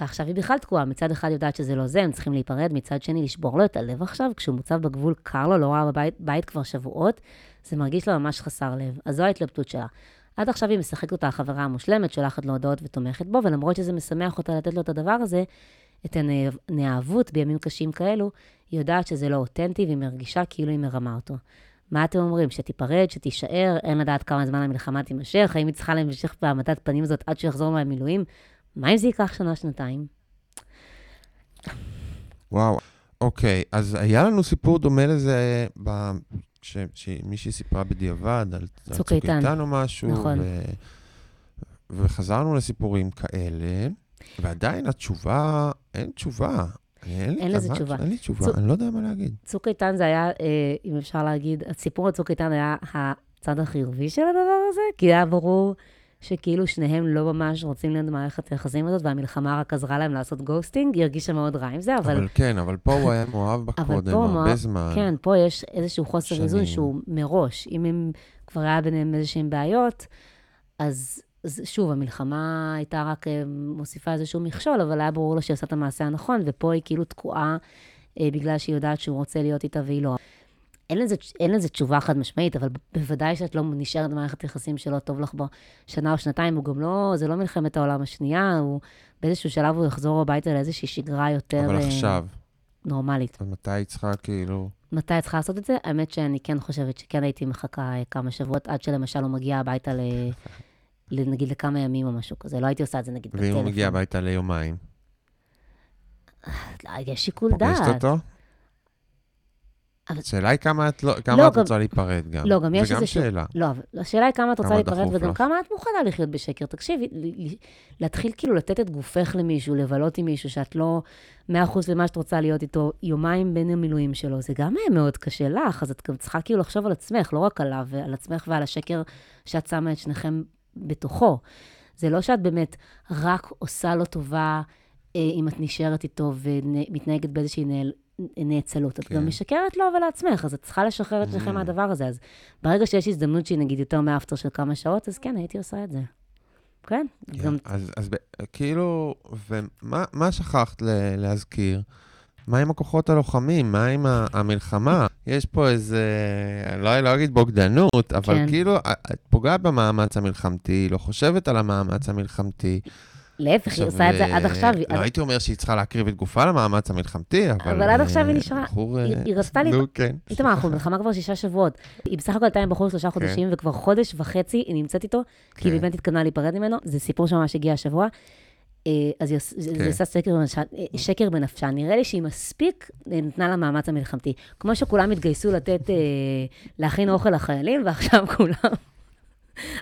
ועכשיו היא בכלל תקועה. מצד אחד יודעת שזה לא זה, הם צריכים להיפרד, מצד שני לשבור לו את הלב עכשיו, כשהוא מוצב בגבול, קר לו, לא ראה בבית בית כבר שבועות, זה מרגיש לה ממש חסר לב. אז זו ההתלבטות שלה. עד עכשיו היא משחקת אותה החברה המושלמת, שולחת לו הודעות ותומכת בו, ולמרות שזה משמח אותה לתת לו את הדבר הזה, את הנאהבות בימים קשים כאלו, היא יודעת שזה לא אותנטי, והיא מרגישה כאילו היא מרמה אותו. מה אתם אומרים? שתיפרד, שתישאר, אין לדעת כמה זמן המלחמה תימשך, האם היא צריכה להמשיך בהעמדת פנים הזאת עד שיחזור מהמילואים? מה אם זה ייקח שנה-שנתיים? וואו, אוקיי, אז היה לנו סיפור דומה לזה, ב... ש... שמישהי סיפרה בדיעבד על צוק איתן. או משהו, נכון. ו... וחזרנו לסיפורים כאלה, ועדיין התשובה, אין תשובה. אין, אין לזה תשובה. אין לי תשובה, צוק- אני לא יודע מה להגיד. צוק איתן זה היה, אה, אם אפשר להגיד, הסיפור על צוק איתן היה הצד החיובי של הדבר הזה, כי היה ברור שכאילו שניהם לא ממש רוצים להיות במערכת היחסים הזאת, והמלחמה רק עזרה להם לעשות ghosting, היא הרגישה מאוד רע עם זה, אבל... אבל כן, אבל פה הוא היה מאוהב בה קודם, הרבה זמן. כן, פה יש איזשהו חוסר. איזון שהוא מראש. אם הם, כבר היה ביניהם איזשהן בעיות, אז, אז שוב, המלחמה הייתה רק אה, מוסיפה איזשהו מכשול, אבל היה ברור לה שהיא עושה את המעשה הנכון, ופה היא כאילו תקועה אה, בגלל שהיא יודעת שהוא רוצה להיות איתה והיא לא. אין לזה, אין לזה תשובה חד משמעית, אבל בוודאי שאת לא נשארת במערכת יחסים שלא טוב לך בו שנה או שנתיים, הוא גם לא, זה לא מלחמת העולם השנייה, הוא באיזשהו שלב הוא יחזור הביתה לאיזושהי שגרה יותר אבל אה, עכשיו, נורמלית. אז מתי היא צריכה כאילו... מתי את צריכה לעשות את זה? האמת שאני כן חושבת שכן הייתי מחכה אה, כמה שבועות, עד שלמשל הוא מגיע הביתה ל... נגיד לכמה ימים או משהו כזה. לא הייתי עושה את זה נגיד ואם בטלפון. הוא מגיע הביתה ליומיים, לא, יש שיקול דעת. פוגשת אותו? אבל- השאלה היא כמה את לא- כמה לא, את גם- רוצה להיפרד גם. לא, גם יש זה גם איזשהו- שאלה. לא, אבל השאלה היא כמה את רוצה כמה להיפרד, וגם לך. כמה את מוכנה לחיות בשקר. תקשיבי, להתחיל כאילו לתת את גופך למישהו, לבלות עם מישהו שאת לא 100% למה שאת רוצה להיות איתו, יומיים בין המילואים שלו, זה גם מאוד קשה לך, אז את גם צריכה כאילו לחשוב על עצמך, לא רק עליו, על עצמך ועל השקר שאת שמה את שניכם בתוכו. זה לא שאת באמת רק עושה לו טובה אה, אם את נשארת איתו ומתנהגת באיזושהי נעל, נאצלות. את כן. גם משקרת לו ולעצמך, אז את צריכה לשחרר את שניכם Mm. מהדבר הזה. אז ברגע שיש הזדמנות שהיא נגיד יותר מאפטר של כמה שעות, אז כן, הייתי עושה את זה. כן, כן, גם אז, כאילו, ומה מה שכחת להזכיר? מה עם הכוחות הלוחמים? מה עם המלחמה? יש פה איזה, לא, לא אגיד בוגדנות, אבל כן. כאילו, את פוגעת במאמץ המלחמתי, לא חושבת על המאמץ המלחמתי. להפך, היא עושה את זה עד אה, עכשיו. לא עד- הייתי אומר שהיא צריכה להקריב את גופה למאמץ המלחמתי, אבל... אבל עד עכשיו היא אה, נשארה- בחור, היא- אה, היא רצתה לי- נו, כן. איתמר, אנחנו <laughs> במלחמה כבר שישה שבועות. היא בסך הכל הייתה עם בחור שלושה חודשים, וכבר חודש וחצי היא נמצאת איתו, כי היא כן. באמת התכוונה להיפרד ממנו. זה סיפור שממש הגיע השבוע. אז היא כן. עשה שקר בנפשה- אה, שקר בנפשה. נראה לי שהיא מספיק נתנה למאמץ המלחמתי. כמו שכולם התגייסו לתת, להכין אוכל לחיילים, ועכשיו כולם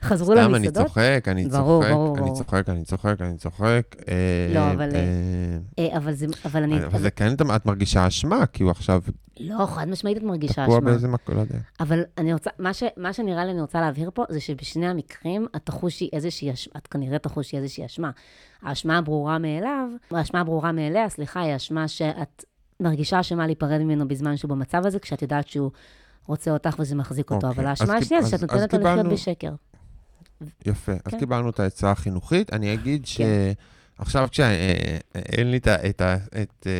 חזרו סתם, אני למסעדות. צוחק, אני ברור, צוחק, ברור, אני ברור. צוחק, אני צוחק, אני צוחק. אה, לא, אבל, אה, אה, אבל זה, אבל אני, אבל זה כן, את מרגישה אשמה, כי הוא עכשיו לא, חד משמעית את מרגישה תקוע אשמה. באיזה מקום, לא יודע. אבל אני רוצה, מה, ש, מה שנראה לי אני רוצה להבהיר פה, זה שבשני המקרים את תחושי איזושהי אשמה, את כנראה תחושי איזושהי אשמה. האשמה הברורה מאליו, האשמה הברורה מאליה, סליחה, היא האשמה שאת מרגישה אשמה להיפרד ממנו בזמן שהוא במצב הזה, כשאת יודעת שהוא רוצה אותך וזה מחזיק אותו. אוקיי, אבל אז האשמה השנייה זה אז- שאת אז נותנת לו לחיות בשקר. יפה. אז כן. קיבלנו את העצה החינוכית. אני אגיד כן. שעכשיו כשאין לי את ה- את ה- את אה,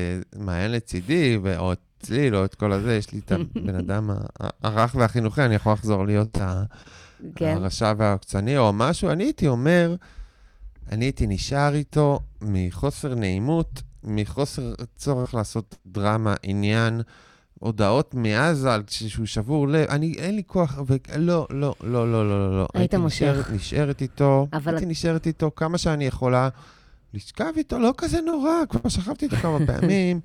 מעיין לצידי, או את הצליל או את כל הזה, יש לי את <laughs> הבן אדם הרך והחינוכי, אני יכול לחזור להיות כן. הרשע והעוקצני או משהו, אני הייתי אומר, אני הייתי נשאר איתו מחוסר נעימות, מחוסר צורך לעשות דרמה, עניין, הודעות מעזה על שהוא שבור לב, אני, אין לי כוח, ו... לא, לא, לא, לא, לא, לא, לא. היית מושך. נשארת, נשארת איתו, אבל- הייתי נשארת איתו כמה שאני יכולה, לשכב איתו, לא כזה נורא, כבר שכבתי איתו כמה <laughs> פעמים.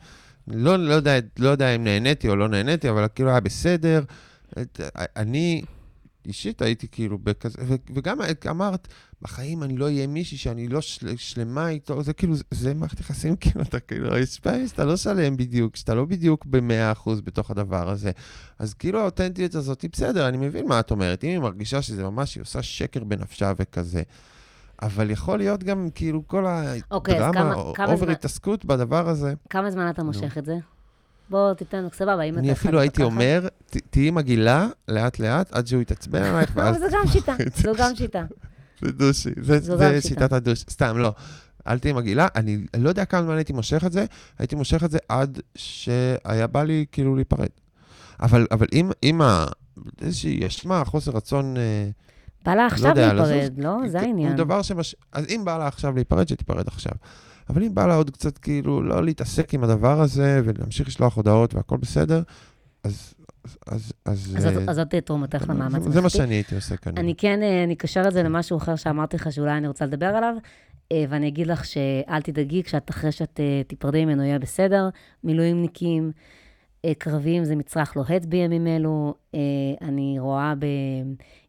לא, לא, יודע, לא יודע אם נהניתי או לא נהניתי, אבל כאילו היה בסדר. את- אני אישית הייתי כאילו בכזה, ו- וגם אמרת, בחיים אני לא אהיה מישהי שאני לא של, שלמה איתו, זה כאילו, זה, מערכת יחסים, כאילו, אתה כאילו, יש פעמים שאתה לא שלם בדיוק, שאתה לא בדיוק ב-100% בתוך הדבר הזה. אז כאילו האותנטיות הזאת היא בסדר, אני מבין מה את אומרת. אם היא מרגישה שזה ממש, היא עושה שקר בנפשה וכזה. אבל יכול להיות גם כאילו כל אוקיי, הדרמה, כמה- או כמה over זמן- התעסקות בדבר הזה. כמה זמן אתה מושך את זה? בוא תיתן, סבבה, אם אתה... אני אפילו הייתי אומר, תהיי מגעילה לאט-לאט עד שהוא יתעצבן <laughs> עלייך, לא, ואז אבל זו גם <laughs> שיטה, <laughs> זו גם שיטה. זה douchey, זה. שיטת ה douche. סתם, לא. אל תהיי מגעילה, אני לא יודע כמה זמן הייתי מושך את זה, הייתי מושך את זה עד שהיה בא לי כאילו להיפרד. אבל, אבל אם, אם ה... איזושהי אשמה, חוסר רצון... אה, בא לה עכשיו יודע, להיפרד, לזוז, לא? זה הוא העניין. דבר שמש... אז אם בא לה עכשיו להיפרד, שתיפרד עכשיו. אבל אם בא לה עוד קצת כאילו לא להתעסק עם הדבר הזה ולהמשיך לשלוח הודעות והכל בסדר, אז... אז, אז, אז אה, אז זאת תרומתך למאמץ זה מה. שאני הייתי עושה כאן. אני כן, אה, אני אקשר את זה למשהו אחר שאמרתי לך שאולי אני רוצה לדבר עליו, אה, ואני אגיד לך שאל תדאגי, כשאת, אחרי שאת תיפרדי ממנו יהיה בסדר. מילואימניקים, קרביים זה מצרך לוהט בימים אלו. אני רואה ב...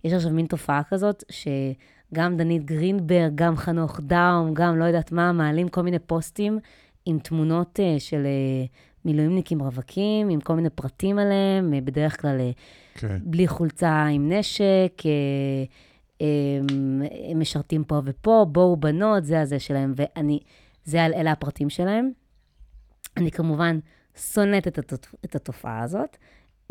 יש עכשיו מין תופעה כזאת, שגם דנית גרינברג, גם חנוך דאום, גם לא יודעת מה, מעלים כל מיני פוסטים עם תמונות אה, של אה, מילואימניקים רווקים, עם כל מיני פרטים עליהם, אה, בדרך כלל... כן. בלי חולצה עם נשק, הם משרתים פה ופה, בואו בנות, זה הזה שלהם, ואני, זה, על- אלה הפרטים שלהם. אני כמובן שונאת את התופעה הזאת.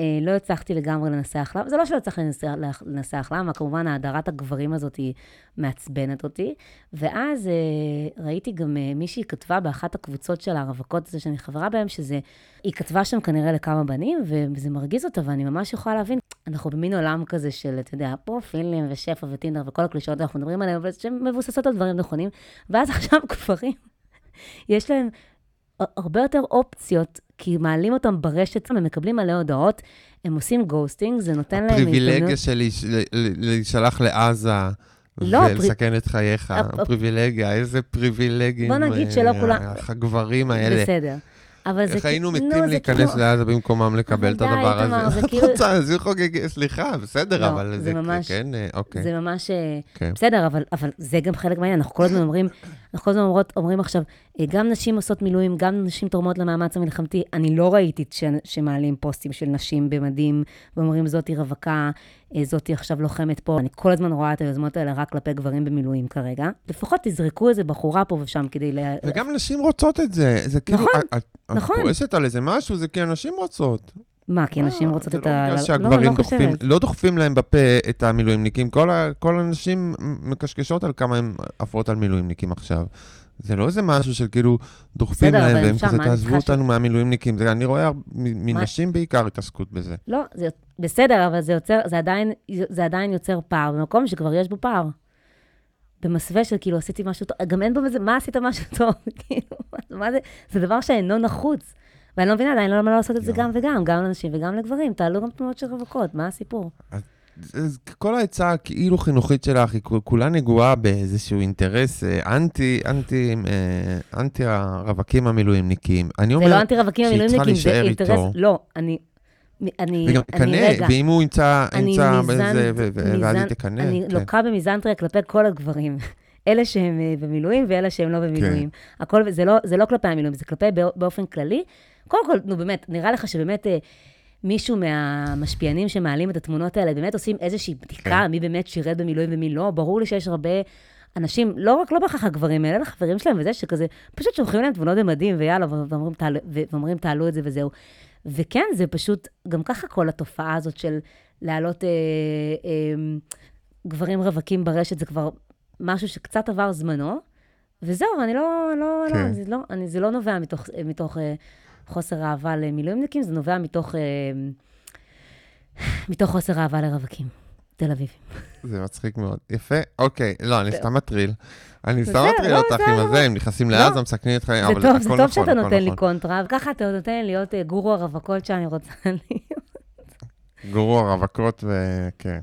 אה, לא הצלחתי לגמרי לנסח למה, זה לא שלא הצלחתי לנסח, לנסח למה, כמובן האדרת הגברים הזאת היא מעצבנת אותי. ואז אה, ראיתי גם אה, מישהי כתבה באחת הקבוצות של הרווקות הזה שאני חברה בהן, שזה, היא כתבה שם כנראה לכמה בנים, וזה מרגיז אותה, ואני ממש יכולה להבין. אנחנו במין עולם כזה של, אתה יודע, פרופילים ושפע וטינדר וכל הקלישאות שאנחנו מדברים עליהן, אבל שהן מבוססות על דברים נכונים. ואז <laughs> עכשיו גברים, יש להם הרבה יותר אופציות, כי מעלים אותם ברשת, הם מקבלים מלא הודעות, הם עושים ghosting, זה נותן להם הפריבילגיה של להישלח לעזה לא, ולסכן את חייך, הפ- הפריבילגיה, איזה פריבילגים. בוא נגיד אה, שלא כולם- הגברים האלה. בסדר. אבל זה איך היינו מתים זה להיכנס כאילו- לעזה במקומם לקבל את די, הדבר הזה? זה את <laughs> כאילו- רוצה, אז חוגג, סליחה, בסדר, לא, אבל זה זה ממש- כן, אה, אוקיי. זה ממש... אה, כן. בסדר, אבל, אבל זה גם חלק מהעניין. אנחנו כל הזמן אומרים, אנחנו כל הזמן אומרות, אומרים עכשיו, אה, גם נשים עושות מילואים, גם נשים תורמות למאמץ המלחמתי. אני לא ראיתי ש, שמעלים פוסטים של נשים במדים, ואומרים, זאתי רווקה, אה, זאתי עכשיו לוחמת פה. אני כל הזמן רואה את היוזמות האלה רק כלפי גברים במילואים כרגע. לפחות תזרקו איזה בחורה פה ושם כדי ל... וגם נשים רוצות את זה. זה כאילו, נכון, את- את נכון. כועסת על איזה משהו, זה כי הנשים רוצות. מה, כי נשים אה, רוצות זה את לא ה... בגלל לא, שהגברים לא דוחפים, חושבת. לא דוחפים להם בפה את המילואימניקים. כל הנשים מקשקשות על כמה הן עפות על מילואימניקים עכשיו. זה לא איזה משהו של כאילו דוחפים בסדר, להם והם כזה, תעזבו ש- אותנו מהמילואימניקים. זה- אני רואה מנשים בעיקר התעסקות בזה. לא, זה בסדר, אבל זה יוצר, זה עדיין, זה עדיין יוצר פער, במקום שכבר יש בו פער. במסווה של כאילו עשיתי משהו טוב, גם אין בו איזה, מה עשית משהו טוב? <laughs> כאילו, מה זה, זה דבר שאינו נחוץ. ואני לא מבינה עדיין למה לא לעשות את זה לא. גם וגם, גם לנשים וגם לגברים. תעלו גם תמונות של רווקות, מה הסיפור? אז כל העצה הכאילו חינוכית שלך היא כול- כולה נגועה באיזשהו אינטרס אה, אנטי, אנטי, אה, אנטי הרווקים המילואימניקים. אני זה אומר, לא אנטי רווקים המילואימניקים, זה אינטרס. לא, אני, אני, וגם תקנא, ואם הוא ימצא, ימצא בזה, ואז היא תקנא. אני כן. לוקה במיזנטריה כלפי כל הגברים. <laughs> אלה שהם אה, במילואים ואלה שהם לא במילואים. הכל, זה לא, זה לא כלפי המילואים, זה כלפי בא- באופן כללי. קודם כל, נו באמת, נראה לך שבאמת אה, מישהו מהמשפיענים שמעלים את התמונות האלה, באמת עושים איזושהי בדיקה, כן. מי באמת שירת במילואים ומי לא. ברור לי שיש הרבה אנשים, לא רק, לא בהכרח הגברים האלה, אלא חברים שלהם וזה, שכזה, פשוט שולחים להם תמונות במדים, ויאללה, ואומרים, תעלו, ואומרים, תעלו את זה וזהו. וכן, זה פשוט, גם ככה כל התופעה הזאת של להעלות אה, אה, גברים רווקים ברשת, זה כבר משהו שקצת עבר זמנו, וזהו, אני לא, לא, כן. לא, זה לא, אני, זה לא נובע מתוך, מתוך אה, חוסר אהבה למילואימניקים, זה נובע מתוך, אה, מתוך חוסר אהבה לרווקים, תל אביב. זה מצחיק מאוד. יפה, אוקיי. לא, אני סתם מטריל. אני סתם מטריל לא, אותך עם בסדר. הזה, הם נכנסים לא. לעזה, מסכנים אותך, זה אבל הכל זה נכון, טוב שאתה הכל נותן לי נכון. קונטרה, וככה אתה נותן לי להיות אה, גורו הרווקות שאני רוצה <laughs> להיות. גורו הרווקות וכן.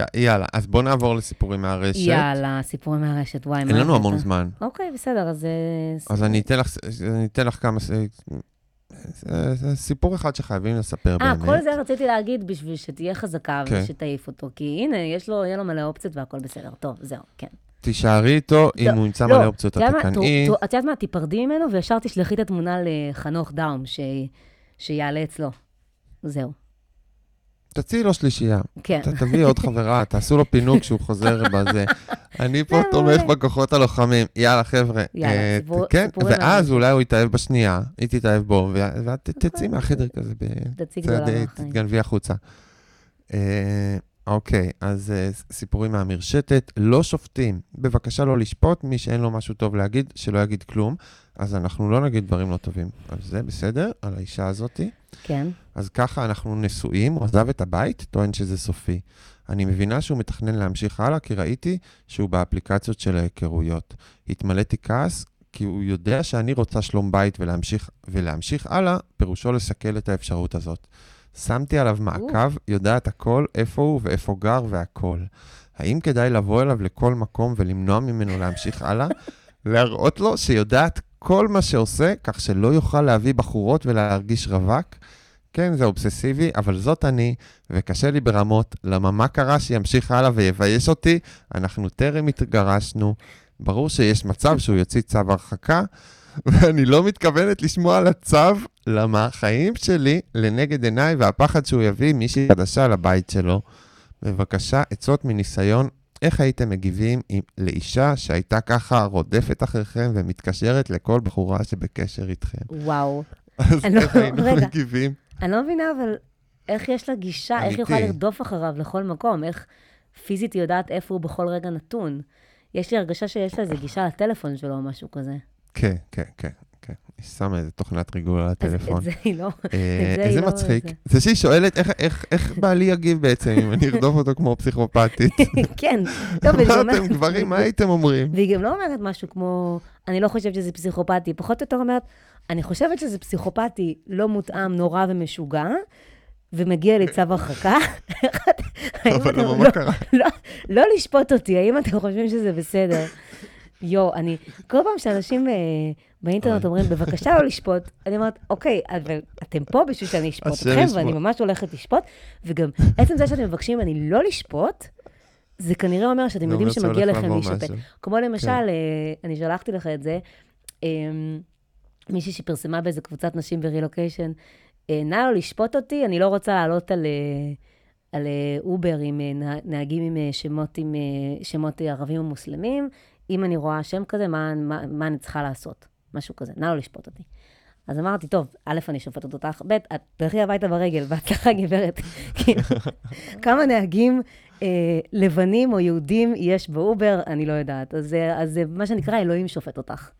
אה, יאללה, אז בוא נעבור לסיפורים מהרשת. יאללה, סיפורים מהרשת, וואי, מה אין לנו? המון זמן. אוקיי, בסדר, אז... אה, אז אני אתן לך, אני אתן לך כמה, זה- זה סיפור אחד שחייבים לספר אה, באמת. כל זה רציתי להגיד בשביל שתהיה חזקה כן. ושתעיף אותו, כי הנה, יש לו, יהיה לו מלא אופציות והכל בסדר. טוב, זהו, כן. תישארי איתו, אם לא, הוא ימצא לא, מלא אופציות, אתה את תקנאי. את יודעת מה, תיפרדי ממנו וישר תשלחי את התמונה לחנוך דאום, שיעלה אצלו. זהו. תציעי לו שלישייה. כן. ת- תביאי עוד חברה, <laughs> תעשו לו פינוק כשהוא חוזר בזה. אני פה תומך. בכוחות הלוחמים. יאללה, חבר'ה. יאללה, אה, סיפור- כן, סיפורים ואז. אולי הוא יתאהב בשנייה, היא תתאהב בו, ואת תצאי אוקיי. מהחדר כזה, מהחיים. תתגנבי החוצה. אה, אוקיי, אז אה, סיפורים מהמרשתת. לא שופטים. בבקשה לא לשפוט, מי שאין לו משהו טוב להגיד, שלא יגיד כלום. אז אנחנו לא נגיד דברים לא טובים. אז זה בסדר, על האישה הזאתי. כן. אז ככה אנחנו נשואים, הוא עזב את הבית, טוען שזה סופי. אני מבינה שהוא מתכנן להמשיך הלאה, כי ראיתי שהוא באפליקציות של ההיכרויות. התמלאתי כעס, כי הוא יודע שאני רוצה שלום בית ולהמשיך, ולהמשיך הלאה, פירושו לסכל את האפשרות הזאת. שמתי עליו מעקב, יודעת הכל, איפה הוא ואיפה גר והכל. האם כדאי לבוא אליו לכל מקום ולמנוע ממנו להמשיך הלאה? להראות לו שיודעת כל מה שעושה, כך שלא יוכל להביא בחורות ולהרגיש רווק? כן, זה אובססיבי, אבל זאת אני, וקשה לי ברמות, למה מה קרה שימשיך הלאה ויבייש אותי? אנחנו טרם התגרשנו. ברור שיש מצב שהוא יוציא צו הרחקה, ואני לא מתכוונת לשמוע על הצו, למה החיים שלי לנגד עיניי והפחד שהוא יביא מישהי חדשה לבית שלו. בבקשה, עצות מניסיון, איך הייתם מגיבים עם, לאישה שהייתה ככה רודפת אחריכם ומתקשרת לכל בחורה שבקשר איתכם? וואו. <laughs> אז אני לא- איך היינו רגע. מגיבים? אני לא מבינה, אבל איך יש לה גישה, איך היא אמיתי. יכולה לרדוף אחריו לכל מקום? איך פיזית היא יודעת איפה הוא בכל רגע נתון? יש לי הרגשה שיש לה איזה גישה לטלפון שלו או משהו כזה. כן, כן, כן, כן. היא שמה איזה תוכנת ריגול על הטלפון. את זה היא לא... אה, זה איזה היא לא- מצחיק. זה. שהיא שואלת איך- בעלי יגיב בעצם, אם אני ארדוף אותו כמו פסיכופתית. <laughs> כן. לא, מה גם אתם אומרת- גברים, מה הייתם אומרים? והיא גם לא אומרת משהו כמו, אני לא חושבת שזה פסיכופתי, פחות או יותר אומרת, אני חושבת שזה פסיכופתי לא מותאם, נורא ומשוגע, ומגיע לי צו הרחקה. <laughs> אבל למה, לא- מה קרה? לא, לא לשפוט אותי, האם אתם חושבים שזה בסדר? יואו, אני, כל פעם שאנשים אה, באינטרנט אומרים, בבקשה לא לשפוט, אני אומרת, אוקיי, אבל אתם פה בשביל שאני אשפוט אתכם. ואני ממש הולכת לשפוט, וגם עצם זה שאתם מבקשים ממני לא לשפוט, זה כנראה אומר שאתם יודעים שמגיע לכם להישפט. משהו. כמו למשל, כן. אה, אני שלחתי לך את זה, אה, מישהי שפרסמה באיזה קבוצת נשים ברילוקיישן, אה, נא לא לשפוט אותי, אני לא רוצה לעלות על, אה, על אובר עם נה- נהגים עם שמות, עם שמות ערבים ומוסלמים. אם אני רואה שם כזה, מה, מה, מה אני צריכה לעשות? משהו כזה, נא לא לשפוט אותי. אז אמרתי, טוב, א', אני שופטת אותך, ב', את תלכי הביתה ברגל, בהצלחה גברת. <laughs> כאילו, כמה נהגים אה, לבנים או יהודים יש באובר, אני לא יודעת. אז, זה- אז זה מה שנקרא, אלוהים שופט אותך.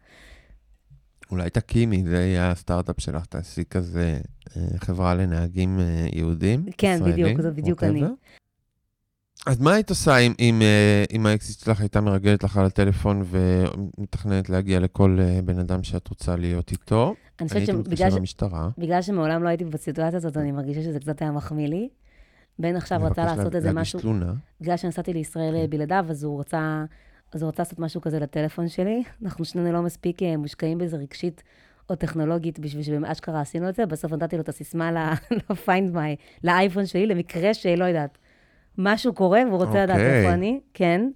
אולי תקימי, זה יהיה הסטארט-אפ שלך, תעשי כזה אה, חברה לנהגים אה, יהודים, כן, בדיוק, ישראלים, זה בדיוק whatever. אני. אז מה היית עושה אם, אם, אה, אם האקסית שלך הייתה מרגלת לך על הטלפון ומתכננת להגיע לכל אה, בן אדם שאת רוצה להיות איתו? אני חושבת שבגלל ש... למשטרה. בגלל שמעולם לא הייתי בסיטואציה הזאת, אני מרגישה שזה קצת היה מחמיא לי. בן עכשיו רצה מבקש לעשות לה- איזה משהו, תלונה. בגלל שנסעתי לישראל אה, בלעדיו, אז הוא רצה, אז הוא רצה לעשות משהו כזה לטלפון שלי. <laughs> אנחנו שנינו לא מספיק אה, מושקעים בזה רגשית או טכנולוגית בשביל שבאשכרה עשינו את זה. בסוף נתתי לו את הסיסמה ל-find <laughs> my, לאייפון שלי, למקרה שלא יודעת, משהו קורה והוא רוצה לדעת אוקיי. איפה אני. כן.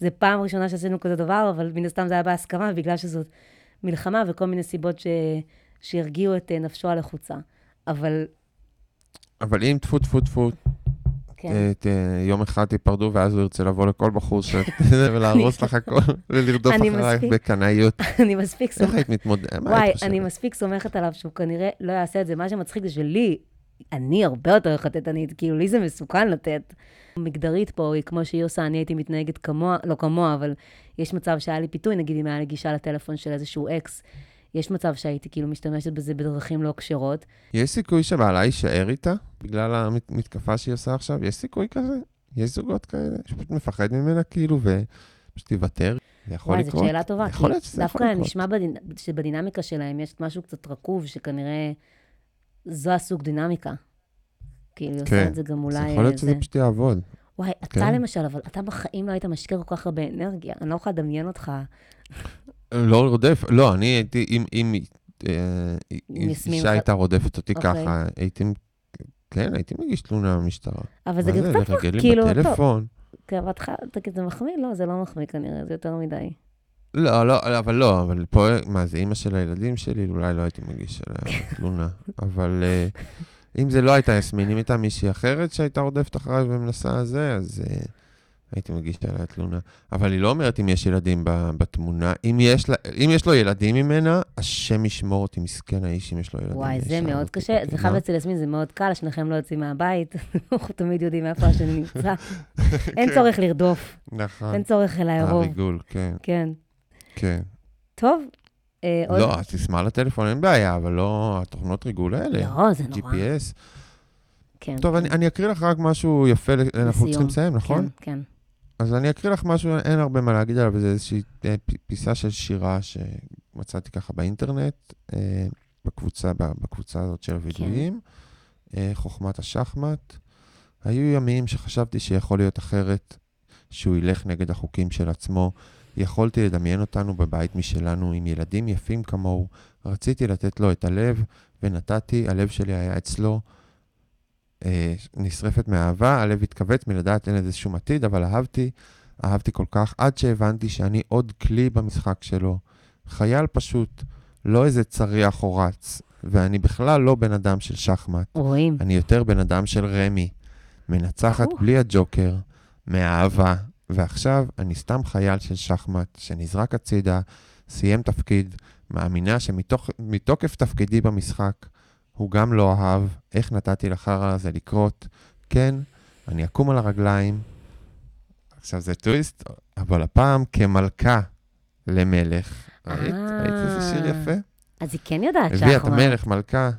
זה פעם ראשונה שעשינו כזה דבר, אבל מן הסתם זה היה בהסכמה, בגלל שזאת מלחמה וכל מיני סיבות ש... שהרגיעו את אה, נפשו הלחוצה. אבל אבל אם טפו טפו טפו, כן. ת- ת- יום אחד תיפרדו, ואז הוא ירצה לבוא לכל בחור ש... <laughs> ולהרוס לך הכל, ולרדוף אחרייך. בקנאיות. <laughs> אני מספיק איך סומכת, היית מתמודדת? וואי? אני מספיק סומכת עליו שהוא כנראה לא יעשה את זה. מה שמצחיק זה שלי, אני הרבה יותר חטטנית, כאילו, לי זה מסוכן לתת. מגדרית פה היא כמו שהיא עושה, אני הייתי מתנהגת כמוה, לא כמוה, אבל יש מצב שהיה לי פיתוי, נגיד אם היה לי גישה לטלפון של איזשהו אקס, יש מצב שהייתי כאילו משתמשת בזה בדרכים לא כשרות. יש סיכוי שבעלה יישאר איתה בגלל המתקפה שהיא עושה עכשיו? יש סיכוי כזה? יש זוגות כאלה שפשוט מפחד ממנה כאילו ופשוט יוותר? זה יכול וואי, לקרות? זאת שאלה טובה. יכול להיות שזה יכול דווקא לקרות. נשמע בדינ... שבדינמיקה שלהם יש משהו קצת רקוב, שכנראה זו הסוג דינמיקה. כאילו, היא עושה כן. את זה גם אולי... יכול להיות אה, שזה זה. פשוט יעבוד. וואי, אתה כן. למשל, אבל אתה בחיים לא היית משקיע כל כך הרבה אנרגיה. אני לא יכולה לדמיין אותך. לא רודף, לא, אני הייתי, אם, אם אה, אישה הייתה רודפת אותי אוקיי. ככה, הייתי, כן, הייתי מגיש תלונה במשטרה. אבל זה גם קצת, כאילו, טוב, בטלפון? כי בהתחלה, תגיד, זה מחמיא? לא, זה לא מחמיא כנראה, זה יותר מדי. לא, לא, אבל לא, אבל פה, מה, זה אימא של הילדים שלי? אולי לא הייתי מגיש עליה תלונה. אבל אה, אם זה לא הייתה יסמין, אם הייתה מישהי אחרת שהייתה רודפת אחריי ומנסה זה, אז אה, הייתי מגיש עליה תלונה. אבל היא לא אומרת אם יש ילדים ב- בתמונה. אם יש, לה, אם יש לו ילדים ממנה, השם ישמור אותי, מסכן האיש אם יש לו ילדים. וואי, זה מאוד קשה. זה בפינה. חייב אצל יסמין, זה מאוד קל, שניכם לא יוצאים מהבית. <laughs> אנחנו תמיד יודעים איפה השני <laughs> נמצא. אין כן. צורך לרדוף, נכון. אין צורך לערוב. הריגול, כן, כן. כן. טוב. אה, עוד- לא, הסיסמה לטלפון אין בעיה, אבל לא התוכנות ריגול האלה. לא, זה נורא. GPS. כן. טוב, אני, אני אקריא לך רק משהו יפה, ל- אנחנו לסיום. צריכים לסיים, נכון? כן, כן. אז אני אקריא לך משהו, אין הרבה מה להגיד עליו, זה איזושהי אה, פיסה של שירה שמצאתי ככה באינטרנט, אה, בקבוצה, בקבוצה הזאת של הווידויים, אה, חוכמת השחמט. היו ימים שחשבתי שיכול להיות אחרת, שהוא ילך נגד החוקים של עצמו. יכולתי לדמיין אותנו בבית משלנו עם ילדים יפים כמוהו. רציתי לתת לו את הלב, ונתתי, הלב שלי היה אצלו. אה, נשרפת מאהבה, הלב התכווץ מלדעת אין לזה שום עתיד, אבל אהבתי, אהבתי כל כך, עד שהבנתי שאני עוד כלי במשחק שלו. חייל פשוט, לא איזה צריח או רץ, ואני בכלל לא בן אדם של שחמט. רואים. אני יותר בן אדם של רמי. מנצחת. בלי הג'וקר, מאהבה, ועכשיו אני סתם חייל של שחמט שנזרק הצידה, סיים תפקיד, מאמינה שמתוקף תפקידי במשחק, הוא גם לא אהב, איך נתתי לחרא הזה לקרות. כן, אני אקום על הרגליים. עכשיו זה טוויסט, אבל הפעם כמלכה למלך. ראית? אה. ראית איזה שיר יפה? אז היא כן יודעת הביאה את שחמט. המלך, מלכה.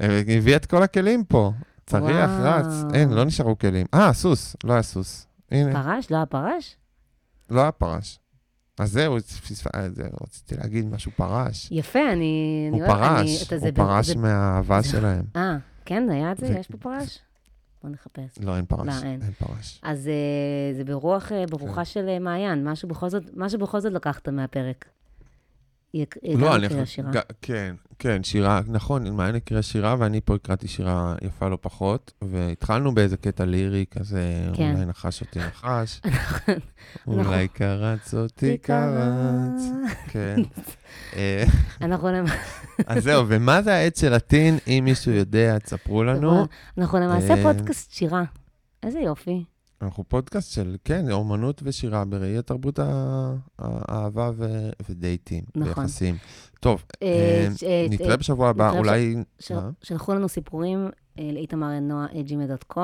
אה, הביאה את כל הכלים פה. צריח. רץ. אין, לא נשארו כלים. אה, סוס, לא היה סוס. הנה, פרש? לא היה פרש? לא היה פרש. אז זהו, אה, רציתי להגיד משהו פרש. יפה, אני... הוא פרש, הוא פרש מהאהבה שלהם. אה, כן, היה את זה? יש פה פרש? בוא נחפש. לא, אין פרש. לא, אין. אין פרש. אז אה, זה ברוח, אה, ברוחה כן. של מעיין, משהו בכל זאת, משהו בכל זאת לקחת מהפרק. היא לא, גם אני... הקריאה שירה. ג- כן, כן, שירה, נכון, מעיין הקריאה שירה, ואני פה הקראתי שירה יפה לא פחות, והתחלנו באיזה קטע לירי כזה, כן. אולי נחש אותי נחש, <laughs> נכון. אולי קרץ אותי קרץ. כן. <laughs> אה, אנחנו למ- <laughs> אז זהו, ומה זה העץ של הטין? אם מישהו יודע, תספרו לנו. אנחנו למעשה אה, פודקאסט שירה. איזה יופי. אנחנו פודקאסט של, כן, אומנות ושירה בראי התרבות האהבה ו- ודייטים, נכון. ויחסים. טוב, אה, אה, אה, נתראה אה, בשבוע הבא, אולי... שלחו לנו סיפורים אה, לאיתמר נועה, gmail.com.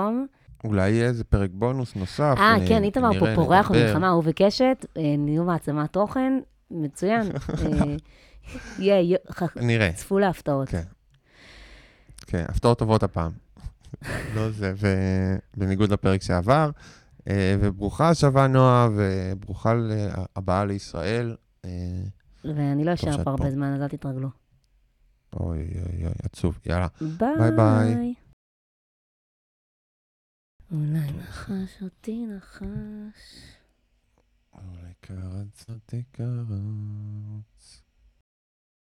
אולי יהיה איזה פרק בונוס נוסף. אה, כן, איתמר פה פורח. במלחמה, הוא וקשת, נהיו מעצמת תוכן, מצוין. <laughs> יהיה, צפו להפתעות. כן. כן, הפתעות טובות הפעם. לא זה, ובניגוד לפרק שעבר. אה, וברוכה השבה נועה, וברוכה הבאה לישראל. אה, ואני לא אשאר פה הרבה. זמן, אז אל תתרגלו. אוי אוי אוי, עצוב. יאללה. ביי. ביי. אולי נחש אותי נחש. אולי קרץ אותי קרץ.